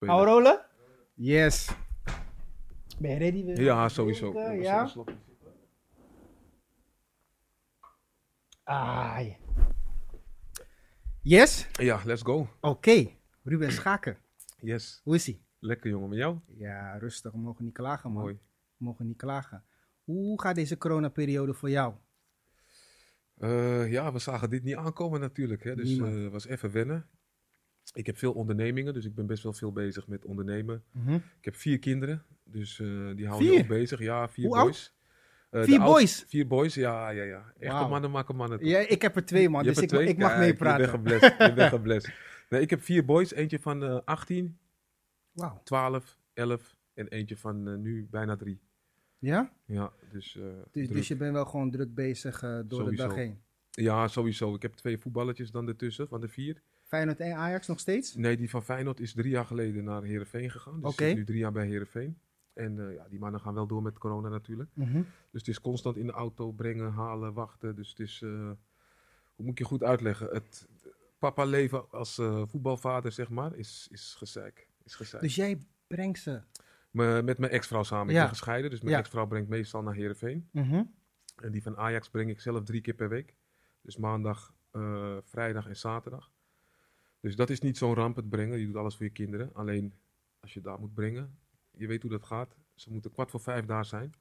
spelen. Hou rollen? Yes. Ben je ready? weer? Ja, sowieso. Eh, Ja. Ah. Yes? Ja, let's go. Oké. Ruben Schaken. Yes. Hoe is ie? Lekker jongen, met jou? Ja, rustig. We mogen niet klagen, man. Mooi. We mogen niet klagen. Hoe gaat deze coronaperiode voor jou? Eh, ja, we zagen dit niet aankomen natuurlijk. Hè. Dus het Niemand. was even wennen. Ik heb veel ondernemingen, dus ik ben best wel veel bezig met ondernemen. Ik heb vier kinderen, dus eh, die houden me ook bezig. Ja, vier Hoe boys. Eh, Vier boys? Vier boys, ja, ja, ja. Echte mannen maken mannen. toch? Ja, ik heb er twee, man. Je Dus ik, er ik twee? mag meepraten. Je bent geblest. je bent geblest. Nee, ik heb vier boys. Eentje van eh 18, Wauw. 12, 11 en eentje van eh, nu bijna drie. Ja? Ja, dus, Dus, dus je bent wel gewoon druk bezig door de dag heen. Ja, sowieso. Ik heb twee voetballetjes dan ertussen van de vier. Feyenoord en Ajax nog steeds? Nee, die van Feyenoord is drie jaar geleden naar Herenveen gegaan. Dus Oké. zit nu drie jaar bij Herenveen. En eh, ja, die mannen gaan wel door met corona natuurlijk. Mhm. Dus het is constant in de auto brengen, halen, wachten. Dus het is, eh, hoe moet ik je goed uitleggen? Het papa leven als eh, voetbalvader, zeg maar, is, is gezeik. Is gezeik. Dus jij brengt ze. Me- met mijn ex-vrouw samen. Ik Ja. ben gescheiden, dus mijn Ja. ex-vrouw brengt meestal naar Herenveen. Mhm. En die van Ajax breng ik zelf drie keer per week. Dus maandag, vrijdag en zaterdag. Dus dat is niet zo'n ramp het brengen. Je doet alles voor je kinderen. Alleen als je daar moet brengen, je weet hoe dat gaat. Ze moeten kwart voor vijf daar zijn.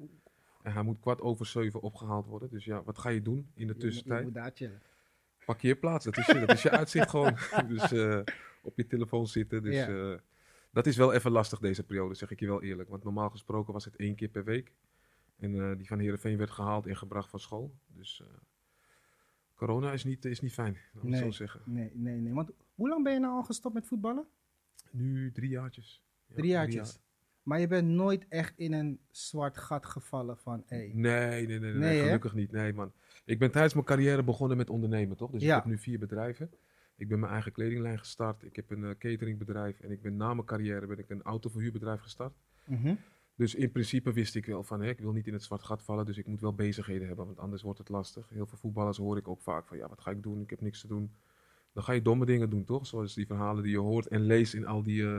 En hij moet kwart over zeven opgehaald worden. Dus ja, wat ga je doen in de Je moet- Je tussentijd? moet daar chillen. Parkeerplaats, dat is je, dat is je uitzicht gewoon. Dus eh, op je telefoon zitten. Dus Ja. eh, dat is wel even lastig deze periode, zeg ik je wel eerlijk. Want normaal gesproken was het één keer per week. En eh, die van Heerenveen werd gehaald en gebracht van school. Dus corona is niet, is niet fijn, laat ik het Nee. zo zeggen. Nee, nee, nee. Want hoe lang ben je nou al gestopt met voetballen? Nu drie jaartjes. Ja, Drie jaartjes. jaar. Maar je bent nooit echt in een zwart gat gevallen van. Nee, nee, nee, nee, Nee, hè? gelukkig niet. Nee, man. Ik ben tijdens mijn carrière begonnen met ondernemen, toch? Dus Ja. ik heb nu vier bedrijven. Ik ben mijn eigen kledinglijn gestart. Ik heb een eh, cateringbedrijf. En ik ben na mijn carrière ben ik een autoverhuurbedrijf gestart. Mhm. Dus in principe wist ik wel van, hè, ik wil niet in het zwart gat vallen, dus ik moet wel bezigheden hebben, want anders wordt het lastig. Heel veel voetballers hoor ik ook vaak van, ja, wat ga ik doen? Ik heb niks te doen. Dan ga je domme dingen doen, toch? Zoals die verhalen die je hoort en leest in al die eh,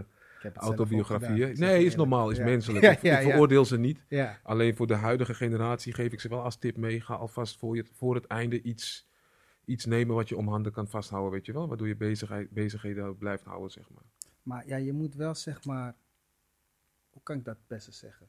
autobiografieën. Nee, is normaal, is Ja. menselijk. Ja, Ik- ja, ik ja. veroordeel ze niet. Alleen voor de huidige generatie geef ik ze wel als tip mee. Ga alvast voor, je, voor het einde iets, iets nemen wat je om handen kan vasthouden, weet je wel? Waardoor je bezigheid, bezigheden blijft houden, zeg maar. maar ja, je moet wel zeg maar, hoe kan ik dat het beste zeggen?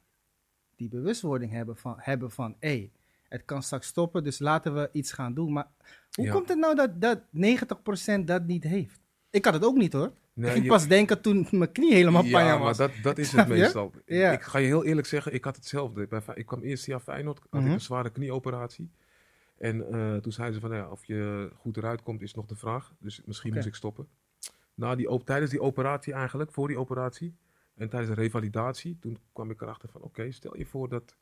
Die bewustwording hebben van, hebben van hé, het kan straks stoppen, dus laten we iets gaan doen. Maar hoe Ja. komt het nou dat, dat 90% dat niet heeft? Ik had het ook niet hoor. ik ging je- pas denken toen mijn knie helemaal pijn Ja, was. maar dat, dat is het meestal. Ja. Ik ga je heel eerlijk zeggen, ik had hetzelfde. Ik kwam eerst jaar Feyenoord, had Mhm. ik een zware knieoperatie. En eh, toen zeiden ze van, nou ja, of je goed eruit komt is nog de vraag. Dus misschien moest ik stoppen. Na die, tijdens die operatie eigenlijk, voor die operatie en tijdens de revalidatie, toen kwam ik erachter van, oké, stel je voor dat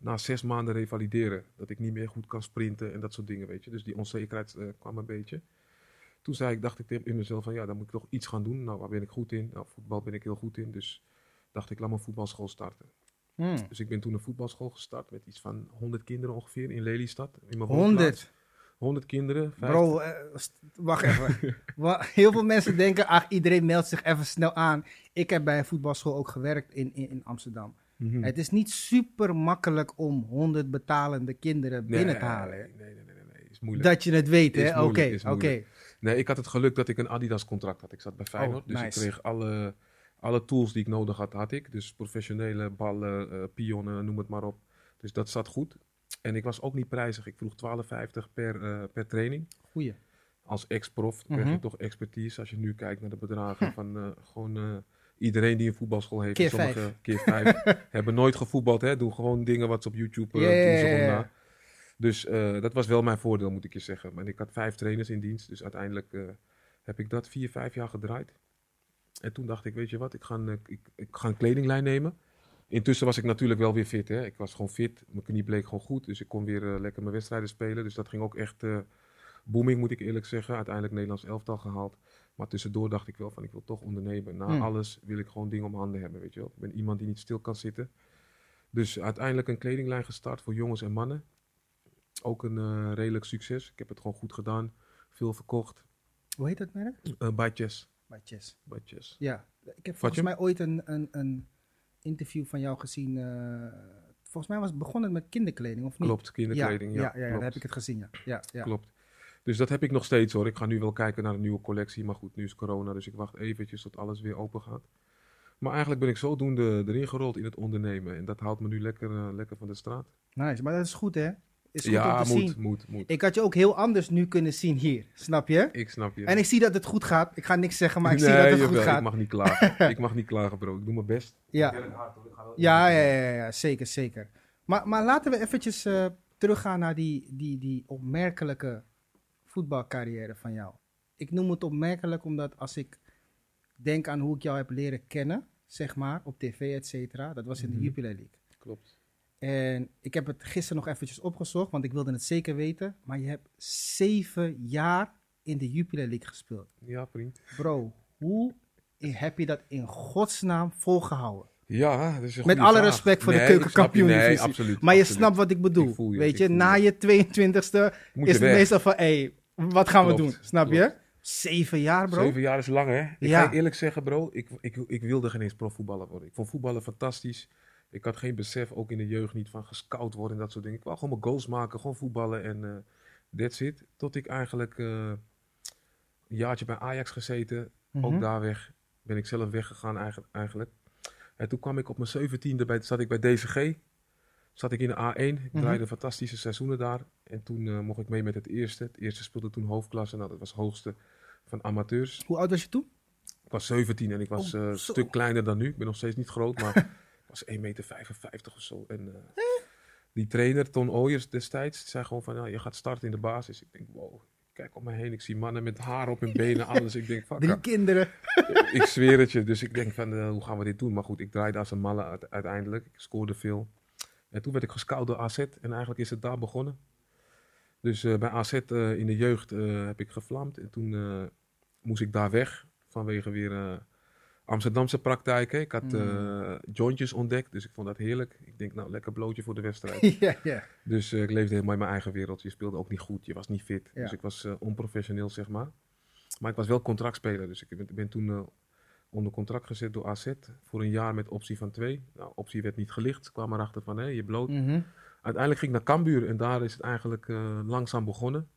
na zes maanden revalideren, dat ik niet meer goed kan sprinten en dat soort dingen, weet je. Dus die onzekerheid eh, kwam een beetje. Toen zei ik, dacht ik tegen- in mezelf van, ja, dan moet ik toch iets gaan doen. Nou, waar ben ik goed in? Nou, voetbal ben ik heel goed in, dus dacht ik, laat mijn voetbalschool starten. Hmm. Dus ik ben toen een voetbalschool gestart met iets van 100 kinderen ongeveer in Lelystad. In mijn woonplaats. 100. 100 kinderen. 50. Bro, eh, wacht even. Heel veel mensen denken, ach, iedereen meldt zich even snel aan. Ik heb bij een voetbalschool ook gewerkt in, in, in Amsterdam. Mhm. Het is niet super makkelijk om 100 betalende kinderen Nee, binnen te halen. Nee, nee, nee, nee, nee, is moeilijk. Dat je het weet, hè? Oké, oké. Nee, ik had het geluk dat ik een Adidas contract had. Ik zat bij Feyenoord, dus Oh, nice. ik kreeg alle, alle tools die ik nodig had, had ik. Dus professionele ballen, eh, pionnen, noem het maar op. Dus dat zat goed. En ik was ook niet prijzig. Ik vroeg 12,50 per, eh, per training. Goeie. Als ex-prof krijg je Mhm. toch expertise. Als je nu kijkt naar de bedragen van eh, gewoon eh, iedereen die een voetbalschool heeft. Keer sommige vijf. keer vijf. hebben nooit gevoetbald, hè. Doen gewoon dingen wat ze op YouTube doen ze. Dus dat was wel mijn voordeel, moet ik je zeggen. Maar ik had vijf trainers in dienst. Dus uiteindelijk heb ik dat vier, vijf jaar gedraaid. En toen dacht ik, weet je wat, ik ga een, ik, ik ga een kledinglijn nemen. Intussen was ik natuurlijk wel weer fit. Hè. Ik was gewoon fit. Mijn knie bleek gewoon goed. Dus ik kon weer eh, lekker mijn wedstrijden spelen. Dus dat ging ook echt eh, booming, moet ik eerlijk zeggen. Uiteindelijk Nederlands elftal gehaald. Maar tussendoor dacht ik wel van, ik wil toch ondernemen. Na Hmm. alles wil ik gewoon dingen om handen hebben, weet je wel. Ik ben iemand die niet stil kan zitten. Dus uiteindelijk een kledinglijn gestart voor jongens en mannen. Ook een eh, redelijk succes. Ik heb het gewoon goed gedaan. Veel verkocht. Hoe heet dat merk? Uh, by Chess. Bij Chess. By Chess. Ja. Ik heb volgens mij ooit een, een, een interview van jou gezien. eh, volgens mij was het begonnen met kinderkleding, of niet? Klopt, kinderkleding. Ja, ja, ja, ja, daar heb ik het gezien, ja. ja, ja. Klopt. Dus dat heb ik nog steeds hoor. Ik ga nu wel kijken naar een nieuwe collectie. Maar goed, nu is corona, dus ik wacht eventjes tot alles weer open gaat. Maar eigenlijk ben ik zodoende erin gerold in het ondernemen. En dat haalt me nu lekker, eh, lekker van de straat. Nice, maar dat is goed, hè? Is goed ja, om te moet, zien. moet, moet. Ik had je ook heel anders nu kunnen zien hier, snap je? Ik snap je. En ik zie dat het goed gaat. Ik ga niks zeggen, maar ik zie dat het jawel, goed gaat. Ik mag niet klagen. ik mag niet klagen, bro. Ik doe mijn best. Ja. Ik werk hard, hoor. Ik ga wel- Ja, ja, ja, ja, zeker, zeker. Maar, maar laten we eventjes eh, teruggaan naar die, die, die opmerkelijke voetbalcarrière van jou. Ik noem het opmerkelijk omdat als ik denk aan hoe ik jou heb leren kennen, zeg maar, op tv, et cetera, dat was in de Mhm. Jupiler League. Klopt. En ik heb het gisteren nog eventjes opgezocht, want ik wilde het zeker weten. Maar je hebt zeven jaar in de Jupiler League gespeeld. Ja, vriend. Bro, hoe heb je dat in godsnaam volgehouden? Ja, dat is een Met alle vraag. respect voor de Nee, keukenkampioen-divisie. Nee, absoluut. Maar je absoluut. snapt wat ik bedoel. Ik voel je, Weet je, na je. je 22e Moet is het weg. meestal van, hé, hey, wat gaan we doen? Snap je? Zeven jaar, bro. Zeven jaar is lang, hè? Ik Ja. ga eerlijk zeggen, bro. Ik, ik, ik wilde geen eens profvoetballer worden. Ik vond voetballen fantastisch. Ik had geen besef, ook in de jeugd niet, van gescout worden en dat soort dingen. Ik wou gewoon mijn goals maken, gewoon voetballen en eh that's it. Tot ik eigenlijk eh, een jaartje bij Ajax gezeten. Mhm. Ook daar weg. Ben ik zelf weggegaan eigen- eigenlijk. En toen kwam ik op mijn zeventiende, bij, zat ik bij DCG. Zat ik in de A1. Ik Mhm. draaide fantastische seizoenen daar. En toen eh, mocht ik mee met het eerste. Het eerste speelde toen hoofdklasse. Nou, dat was hoogste van amateurs. Hoe oud was je toen? Ik was 17 en ik was Oh, een stuk kleiner dan nu. Ik ben nog steeds niet groot, maar was 1,55 meter of zo. En eh, die trainer, Ton Ooyers destijds, zei gewoon van, nou, je gaat starten in de basis. Ik denk, wow, kijk om me heen. Ik zie mannen met haar op hun benen, alles. Ik denk, fuck, Drie kinderen. ik zweer het je. Dus ik denk van, eh, hoe gaan we dit doen? Maar goed, ik draaide als een malle uite- uiteindelijk. Ik scoorde veel. En toen werd ik gescout door AZ en eigenlijk is het daar begonnen. Dus eh, bij AZ in de jeugd heb ik gevlamd. En toen moest ik daar weg vanwege weer Amsterdamse praktijken. Ik had Mm. eh, jointjes ontdekt, dus ik vond dat heerlijk. Ik denk, nou, lekker blootje voor de wedstrijd. ja, ja. Dus eh, ik leefde helemaal in mijn eigen wereld. Je speelde ook niet goed, je was niet fit. Ja. Dus ik was eh, onprofessioneel, zeg maar. Maar ik was wel contractspeler, dus ik ben, ben toen onder contract gezet door AZ voor een jaar met optie van twee. Nou, optie werd niet gelicht. Ze kwamen erachter van, hé, je bloot. Mhm. Uiteindelijk ging ik naar Cambuur en daar is het eigenlijk langzaam begonnen.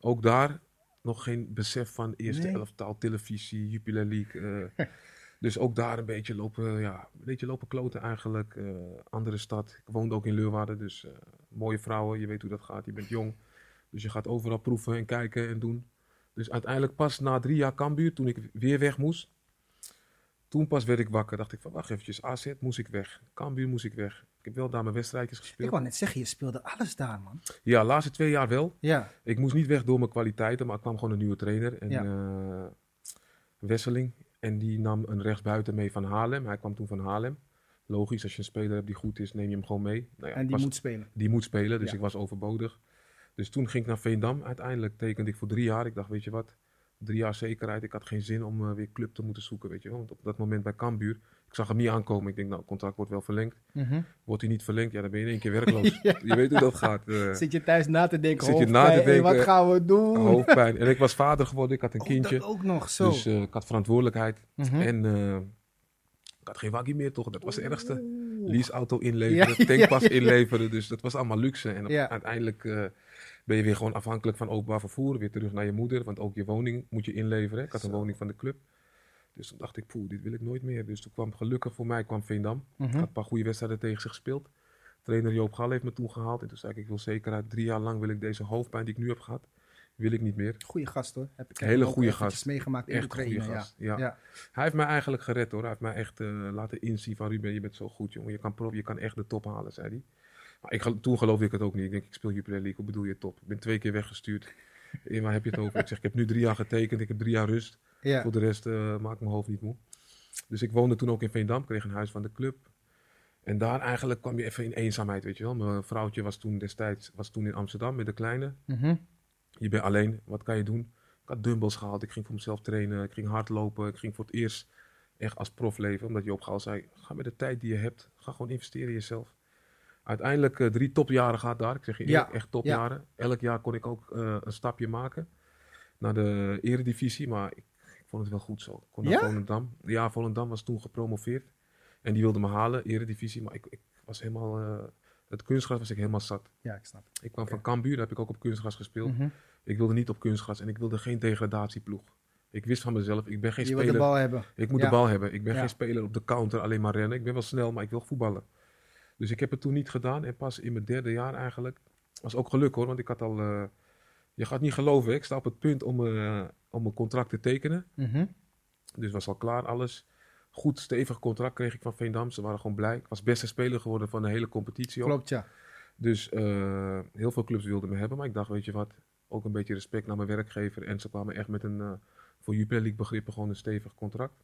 Ook daar nog geen besef van eerste Nee. elftal, televisie, Jupiler League. eh. dus ook daar een beetje lopen, ja, een beetje lopen kloten eigenlijk. eh, andere stad. Ik woonde ook in Leeuwarden, dus eh, mooie vrouwen. Je weet hoe dat gaat, je bent jong. Dus je gaat overal proeven en kijken en doen. Dus uiteindelijk pas na drie jaar Cambuur, toen ik weer weg moest. Toen pas werd ik wakker. Dacht ik van, wacht eventjes, AZ moest ik weg. Cambuur moest ik weg. Ik heb wel daar mijn wedstrijdjes Ik gespeeld. wou net zeggen, je speelde alles daar, man. Ja, de laatste twee jaar wel. Ja. Ik moest niet weg door mijn kwaliteiten, maar er kwam gewoon een nieuwe trainer. En, Ja. eh, Wesseling. En die nam een rechtsbuiten mee van Haarlem. Hij kwam toen van Haarlem. Logisch, als je een speler hebt die goed is, neem je hem gewoon mee. Nou ja, En ik die was- moet spelen. die moet spelen, dus Ja. ik was overbodig. Dus toen ging ik naar Veendam. Uiteindelijk tekende ik voor drie jaar. Ik dacht, weet je wat, drie jaar zekerheid. Ik had geen zin om eh, weer club te moeten zoeken, weet je wel. Want op dat moment bij Cambuur, ik zag hem niet aankomen. Ik denk, nou, het contract wordt wel verlengd. Mhm. Wordt hij niet verlengd, ja, dan ben je in één keer werkloos. Ja. Je weet hoe dat gaat. eh. Zit je thuis na te denken, Zit je na hoofdpijn, te hey, wat denken, gaan we doen? hoofdpijn. En ik was vader geworden, ik had een Oh, kindje. dat ook nog, zo. Dus eh, ik had verantwoordelijkheid. Mhm. En eh, ik had geen waggie meer, toch? Dat was het ergste. Leaseauto inleveren, Ja, tankpas ja, inleveren. Dus dat was allemaal luxe. En op- uiteindelijk eh, ben je weer gewoon afhankelijk van openbaar vervoer. Weer terug naar je moeder, want ook je woning moet je inleveren. Ik had een woning van de club. Dus toen dacht ik, poeh, dit wil ik nooit meer. Dus toen kwam gelukkig voor mij kwam Veendam. Ik had een paar goede wedstrijden tegen ze gespeeld. Trainer Joop Gal heeft me toen gehaald. En toen zei ik, ik wil zeker uit drie jaar lang wil ik deze hoofdpijn die ik nu heb gehad, wil ik niet meer. Goeie gast hoor. Heb ik Hele goede gast. meegemaakt in Echt Oekraïne. ja. gast, ja. Ja. Hij heeft mij eigenlijk gered hoor. Hij heeft mij echt eh, laten inzien van Ruben, je bent zo goed jongen. Je kan, prof, je kan echt de top halen, zei hij. Maar ik, toen geloofde ik het ook niet. Ik denk, ik speel Jupiler League, hoe bedoel je top? Ik ben twee keer weggestuurd. Waar heb je het over? Ik zeg, ik heb nu drie jaar getekend, ik heb drie jaar rust. Ja. Voor de rest eh maakt mijn hoofd niet moe. Dus ik woonde toen ook in Veendam, kreeg een huis van de club. En daar eigenlijk kwam je even in eenzaamheid, weet je wel. Mijn vrouwtje was toen destijds was toen in Amsterdam met de kleine. Mhm. Je bent alleen, wat kan je doen? Ik had dumbbells gehaald, ik ging voor mezelf trainen, ik ging hardlopen, ik ging voor het eerst echt als prof leven. Omdat Joop Gaal zei, ga met de tijd die je hebt, ga gewoon investeren in jezelf. Uiteindelijk eh, drie topjaren gehad daar, ik zeg je Ja, echt topjaren. Elk jaar kon ik ook eh, een stapje maken naar de eredivisie, maar ik, ik Ik vond het wel goed zo. Kon Ja? naar Volendam. Ja, Volendam was toen gepromoveerd. En die wilde me halen, eredivisie. Maar ik, ik was helemaal... eh, het kunstgras was ik helemaal zat. Ja, ik snap. Ik kwam van Cambuur, daar heb ik ook op kunstgras gespeeld. Mhm. Ik wilde niet op kunstgras en ik wilde geen degradatieploeg. Ik wist van mezelf, ik ben geen Je wil de speler. bal hebben. Ik moet Ja. de bal hebben. Ik ben Ja. geen speler op de counter, alleen maar rennen. Ik ben wel snel, maar ik wil voetballen. Dus ik heb het toen niet gedaan. En pas in mijn derde jaar eigenlijk. Was ook geluk hoor, want ik had al. eh, je gaat niet geloven, ik sta op het punt om, eh, om mijn contract te tekenen. Mhm. Dus was al klaar alles. Goed, stevig contract kreeg ik van Veendam. Ze waren gewoon blij. Ik was beste speler geworden van de hele competitie. ook. Klopt, ja. Dus eh, heel veel clubs wilden me hebben. Maar ik dacht, weet je wat, ook een beetje respect naar mijn werkgever. En ze kwamen echt met een, eh, voor Jupiler League begrippen, gewoon een stevig contract.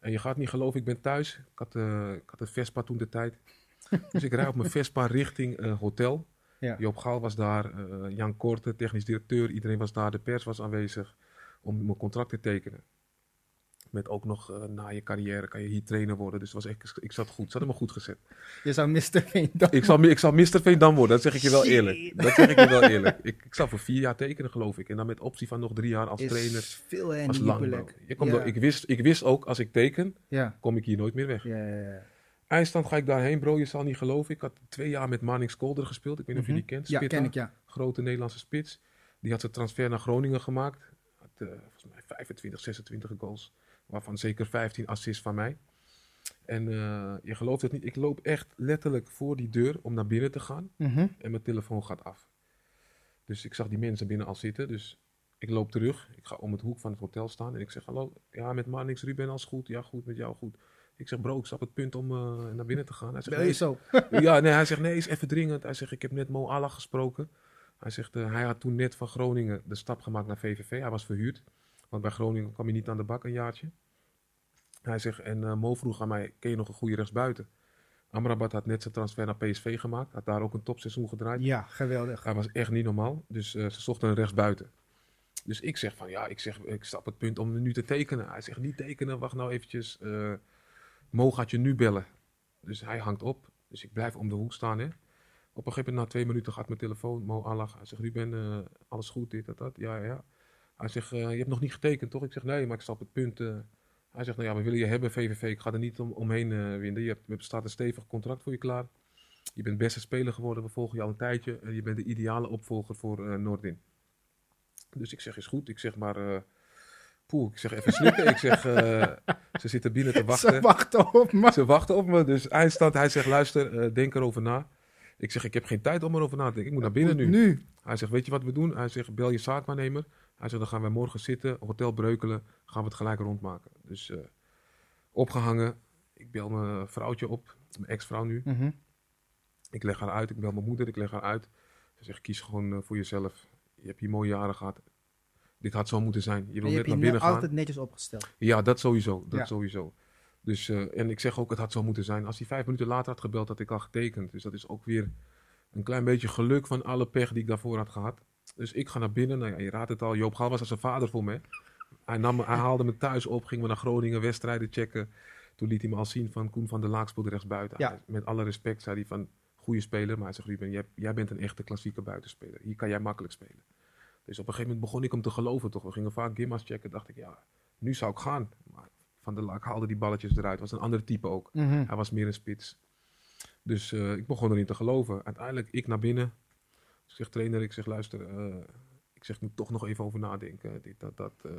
En je gaat niet geloven, ik ben thuis. Ik had, eh, ik had een Vespa toen de tijd. dus ik rijd op mijn Vespa richting eh, hotel. Ja. Joop Gaal was daar, eh, Jan Korte, technisch directeur. Iedereen was daar, de pers was aanwezig om mijn contract te tekenen. Met ook nog, eh, na je carrière kan je hier trainer worden. Dus was echt, ik zat goed, ze hadden me goed gezet. Je zou Mr. Veendam... Ik zal, ik zal Mr. Veendam worden, dat zeg ik je wel eerlijk. Dat zeg ik je wel eerlijk. Ik, ik zal voor vier jaar tekenen, geloof ik. En dan met optie van nog drie jaar als is trainer. veel en Ja. door- ik, wist, ik wist ook, als ik teken, Ja. kom ik hier nooit meer weg. Ja, ja, ja. Eindstand ga ik daarheen, bro. Je zal niet geloven. Ik had twee jaar met Manning Skolder gespeeld. Ik weet niet of je die kent. Mhm. Ja, ken ik, ja. Grote Nederlandse spits. Die had zijn transfer naar Groningen gemaakt. Had eh, volgens mij 25, 26 goals. Waarvan zeker 15 assists van mij. En eh, je gelooft het niet. Ik loop echt letterlijk voor die deur om naar binnen te gaan. Mhm. En mijn telefoon gaat af. Dus ik zag die mensen binnen al zitten. Dus ik loop terug. Ik ga om het hoek van het hotel staan. En ik zeg, hallo, ja, met Marnix Ruben als goed. Ja, goed, met jou goed. Ik zeg, bro, ik sta op het punt om eh, naar binnen te gaan. Hij zegt, nee, zo? ja, nee, hij zegt, nee, is even dringend. Hij zegt, ik heb net Mo Allah gesproken. Hij zegt, eh, hij had toen net van Groningen de stap gemaakt naar VVV. Hij was verhuurd. Want bij Groningen kwam hij niet aan de bak een jaartje. Hij zegt, en eh, Mo vroeg aan mij, ken je nog een goede rechtsbuiten? Amrabat had net zijn transfer naar PSV gemaakt. Had daar ook een topseizoen gedraaid. Ja, geweldig. Hij was echt niet normaal. Dus ze zochten een rechtsbuiten. Dus ik zeg van ja, ik, zeg, ik sta op het punt om nu te tekenen. Hij zegt niet tekenen, wacht nou eventjes. Mo gaat je nu bellen. Dus hij hangt op. Dus ik blijf om de hoek staan. Hè. Op een gegeven moment, na twee minuten, gaat mijn telefoon. Mo Allah. Hij zegt, Ruben, eh, alles goed, dit, dat, dat. Ja, ja. Hij zegt, eh, je hebt nog niet getekend, toch? Ik zeg, nee, maar ik sta op het punt. eh. hij zegt, nou ja, we willen je hebben, VVV. Ik ga er niet om, omheen winden. Je hebt, staat een stevig contract voor je klaar. Je bent beste speler geworden, we volgen je al een tijdje. En je bent de ideale opvolger voor Noordin. Dus ik zeg, is goed. Ik zeg maar, poeh, ik zeg even slikken. ik zeg, eh, ze zitten binnen te wachten. Ze wachten op me. Ze wachten op me, dus eindstand. Hij zegt, luister, eh, denk erover na. Ik zeg, ik heb geen tijd om erover na te denken. Ik moet naar binnen nu. Nu. Hij zegt, weet je wat we doen? Hij zegt, bel je zaakwaarnemer. Hij zegt, dan gaan wij morgen zitten, hotel Breukelen, gaan we het gelijk rondmaken. Dus eh, opgehangen. Ik bel mijn vrouwtje op, mijn ex-vrouw nu. Mhm. Ik leg haar uit, ik bel mijn moeder, ik leg haar uit. Ze zegt, kies gewoon voor jezelf. Je hebt hier mooie jaren gehad. Dit had zo moeten zijn. Je wil net hebt je naar ne- binnen gaan. altijd netjes opgesteld. Ja, dat sowieso. Dat Ja. sowieso. Dus, eh, en ik zeg ook, het had zo moeten zijn. Als hij vijf minuten later had gebeld, had ik al getekend. Dus dat is ook weer een klein beetje geluk van alle pech die ik daarvoor had gehad. Dus ik ga naar binnen. Nou ja, je raadt het al. Joop Gal was als een vader voor me. Hij, nam, me- hij haalde me thuis op, gingen we naar Groningen, wedstrijden checken. Toen liet hij me al zien van Koen van der Laak speelde rechtsbuiten. Ja. Met alle respect zei hij van, goede speler. Maar hij zegt, Ruben, jij, jij bent een echte klassieke buitenspeler. Hier kan jij makkelijk spelen. Dus op een gegeven moment begon ik hem te geloven toch. We gingen vaak Gimma's checken. dacht ik, ja, nu zou ik gaan. Maar Van der Laak haalde die balletjes eruit. Was een ander type ook. Mhm. Hij was meer een spits. Dus eh, ik begon erin te geloven. Uiteindelijk, ik naar binnen. Ik zeg, trainer, ik zeg, luister. eh, ik zeg, ik moet toch nog even over nadenken. Dit, dat, dat. eh,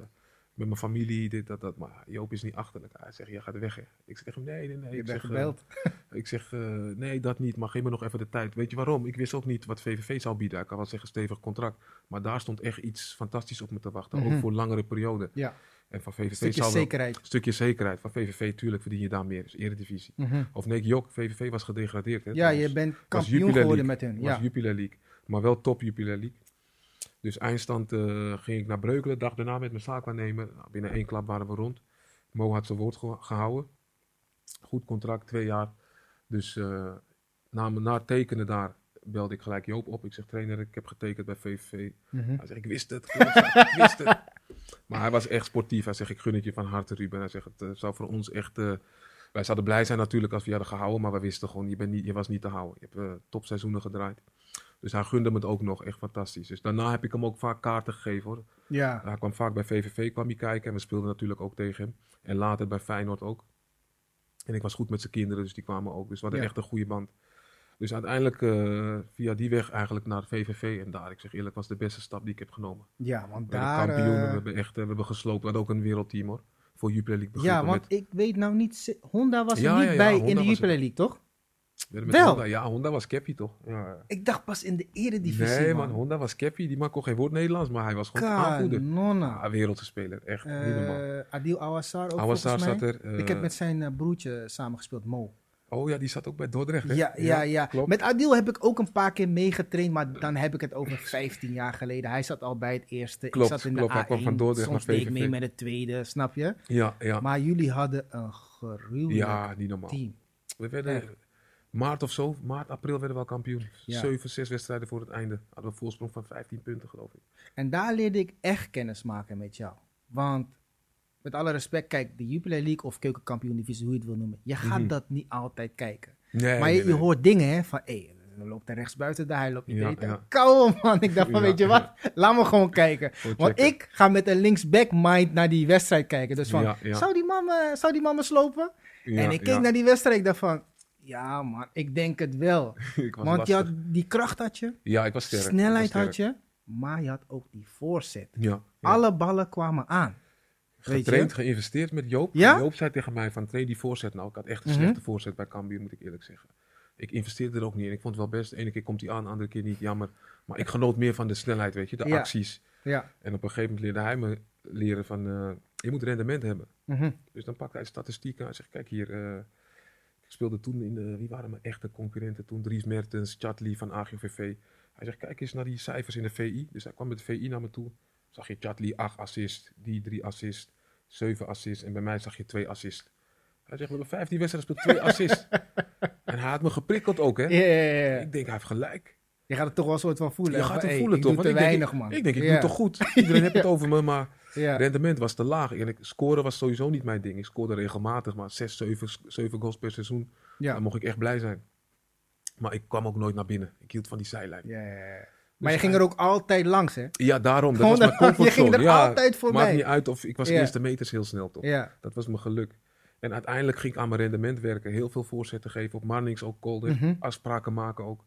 met mijn familie, dit, dat, dat. Maar Joop is niet achterlijk. Hij zegt, jij gaat weg, hè. Ik zeg hem, nee, nee, nee. Je ik bent zeg, eh, gebeld. ik zeg, eh, nee, dat niet, maar geef me nog even de tijd. Weet je waarom? Ik wist ook niet wat VVV zou bieden. Ik kan wel zeggen, stevig contract. Maar daar stond echt iets fantastisch op me te wachten. Mhm. Ook voor langere periode. Ja, En van VVV stukje zou wel- zekerheid. stukje zekerheid. Van VVV, tuurlijk verdien je daar meer. Dus eredivisie. Mhm. Of nee, Jok, VVV was gedegradeerd. Hè, Ja, je bent Was kampioen geworden met hun. was Ja. Jupiler League. Maar wel top Jupiler League. Dus eindstand eh, ging ik naar Breukelen. Dag daarna met mijn zaakwaarnemer. Binnen één klap waren we rond. Mo had zijn woord ge- gehouden. Goed contract, twee jaar. Dus eh, na, na het tekenen daar belde ik gelijk Joop op. Ik zeg, trainer, ik heb getekend bij VVV. Mhm. Hij zegt, ik wist het, ik wist het. Maar hij was echt sportief. Hij zegt, ik gun het je van harte, Ruben. Hij zegt, het eh, zou voor ons echt... wij zouden blij zijn natuurlijk als we je hadden gehouden, maar we wisten gewoon, je, bent niet, je was niet te houden. Je hebt eh, topseizoenen gedraaid. Dus hij gunde me het ook nog, echt fantastisch. Dus daarna heb ik hem ook vaak kaarten gegeven hoor. Ja. Hij kwam vaak bij VVV kwam hij kijken en we speelden natuurlijk ook tegen hem. En later bij Feyenoord ook. En ik was goed met zijn kinderen, dus die kwamen ook. Dus we hadden Ja. echt een goede band. Dus uiteindelijk eh, via die weg eigenlijk naar VVV. En daar, ik zeg eerlijk, was de beste stap die ik heb genomen. Ja, want We daar... kampioenen, eh, we hebben echt eh, we hebben gesloopt. We hadden ook een wereldteam hoor. Voor Jupiler League ja, want ik weet nou niet... Honda was er Ja, niet ja, bij Honda in de er. Jupiler League, toch? Met, wel. Honda, ja, Honda was Cappy toch? Ja. Ik dacht pas in de eredivisie, Nee man. man, Honda was Cappy. Die man kon geen woord Nederlands, maar hij was gewoon aanvoerder. Kanonna. Ah, wereldse speler, echt. niet normaal. Eh Adil Awassar ook Awassar volgens mij. zat er. eh, ik heb met zijn eh, broertje samengespeeld, Mo. Oh ja, die zat ook bij Dordrecht. Hè? Ja, ja, ja. Klopt. Met Adil heb ik ook een paar keer meegetraind, maar dan heb ik het over 15 jaar geleden. Hij zat al bij het eerste. Klopt, ik zat in klopt. de Hij A1. kwam van Dordrecht Soms naar deed ik mee met het tweede, snap je? Ja, ja. Maar jullie hadden een gruwelijk ja, niet normaal. team. We werden Echt. Maart of zo, maart, april werden we wel kampioen. Ja. Zeven, zes wedstrijden voor het einde. Hadden we een voorsprong van 15 punten, geloof ik. En daar leerde ik echt kennis maken met jou. Want met alle respect, kijk, de Jupiler League of keukenkampioen-divisie, hoe je het wil noemen. Je gaat Mhm. dat niet altijd kijken. Nee, maar je, nee, je nee. hoort dingen, hè, van hé, er loopt er rechtsbuiten daar, hij loopt niet Ja. Kou man, ik dacht van, Ja, weet je wat, laat me gewoon kijken. Want checken. ik ga met een linksback mind naar die wedstrijd kijken. Dus van. Zou, die man me, zou die man me slopen? En ik keek naar die wedstrijd, ik dacht van, ja man, ik denk het wel. Want je had, die kracht had je, Ja, ik was sterk. snelheid had je, maar je had ook die voorzet. Ja. ja. Alle ballen kwamen aan. Getraind, geïnvesteerd met Joop. Ja? Joop zei tegen mij van train die voorzet nou. Ik had echt een Mhm. slechte voorzet bij Cambuur, moet ik eerlijk zeggen. Ik investeerde er ook niet in. Ik vond het wel best. De ene keer komt hij aan, de andere keer niet. Jammer. Maar ik genoot meer van de snelheid, weet je. De acties. Ja. En op een gegeven moment leerde hij me leren van... eh, je moet rendement hebben. Mhm. Dus dan pakte hij statistieken. Hij zegt, kijk hier. eh, speelde toen in de... Wie waren mijn echte concurrenten toen? Dries Mertens, Chatli van AGOVV. Hij zegt, kijk eens naar die cijfers in de VI. Dus hij kwam met de VI naar me toe. Zag je Chatli 8 assist, die 3 assist, 7 assist. En bij mij zag je 2 assist. Hij zegt, we hebben 15 wedstrijden gespeeld, 2 assist. en hij had me geprikkeld ook, hè. Ja, ja, ja. Ik denk, hij heeft gelijk. Je gaat het toch wel een soort van voelen. Je gaat het hey, voelen ik toch? doe te ik denk, weinig, man. Ik denk, ik Ja. doe het toch goed. Iedereen heeft het over me, maar Ja. rendement was te laag. En ik, scoren was sowieso niet mijn ding. Ik scoorde regelmatig, maar 6, 7, 7 goals per seizoen. Ja. Dan mocht ik echt blij zijn. Maar ik kwam ook nooit naar binnen. Ik hield van die zijlijn. Ja, ja, ja. Maar je ging er ook altijd langs, hè? Ja, daarom. Dat Gewoon was mijn daar- je comfortzone. ging er ja, altijd voorbij. Maakt niet uit of ik was eerste meters heel snel toch. Dat was mijn geluk. En uiteindelijk ging ik aan mijn rendement werken. Heel veel voorzetten geven op Marnix ook, Kolder. Mhm. Afspraken maken ook.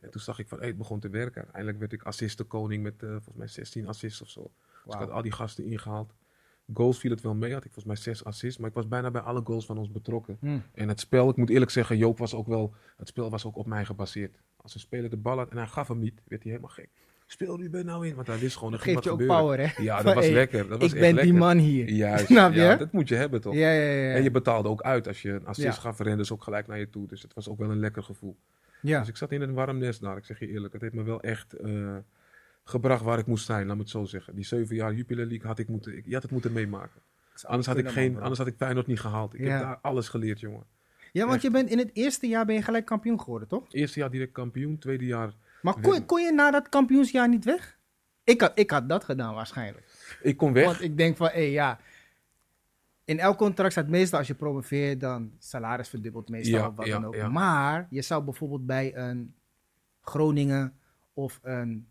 En toen zag ik van, hey, het begon te werken. Uiteindelijk werd ik assistenkoning met eh, volgens mij 16 assists of zo. Dus ik had al die gasten ingehaald. Goals viel het wel mee. Had ik volgens mij 6 assists. Maar ik was bijna bij alle goals van ons betrokken. Hm. En het spel, ik moet eerlijk zeggen, Joop was ook wel... Het spel was ook op mij gebaseerd. Als een speler de bal had en hij gaf hem niet, werd hij helemaal gek. Speel Ruben nou in, want hij wist gewoon, er ging wat je ook gebeuren. power, hè? Ja, Van, dat was hey, lekker. Dat was ik echt ben lekker. die man hier. Juist, Snap je? ja, dat moet je hebben toch? Ja, ja, ja. En je betaalde ook uit als je een assist gaf, renden ze ook gelijk naar je toe. Dus het was ook wel een lekker gevoel. ja. Dus ik zat in een warm nest daar, ik zeg je eerlijk. Het heeft me wel echt eh, gebracht waar ik moest zijn, laat me het zo zeggen. Die zeven jaar Jupiler League had ik moeten, ik, je had het moeten meemaken. Anders had, ik geen, man, anders had ik Feyenoord niet gehaald. Ik Ja. heb daar alles geleerd, jongen. Ja, want echt. je bent in het eerste jaar ben je gelijk kampioen geworden, toch? Eerste jaar direct kampioen, tweede jaar... Maar kon, je- kon je na dat kampioensjaar niet weg? Ik had, ik had dat gedaan waarschijnlijk. Ik kon weg. Want ik denk van, hé ja, in elk contract staat meestal als je promoveert, dan salaris verdubbelt meestal Ja, of wat ja, dan ook. Maar je zou bijvoorbeeld bij een Groningen of een,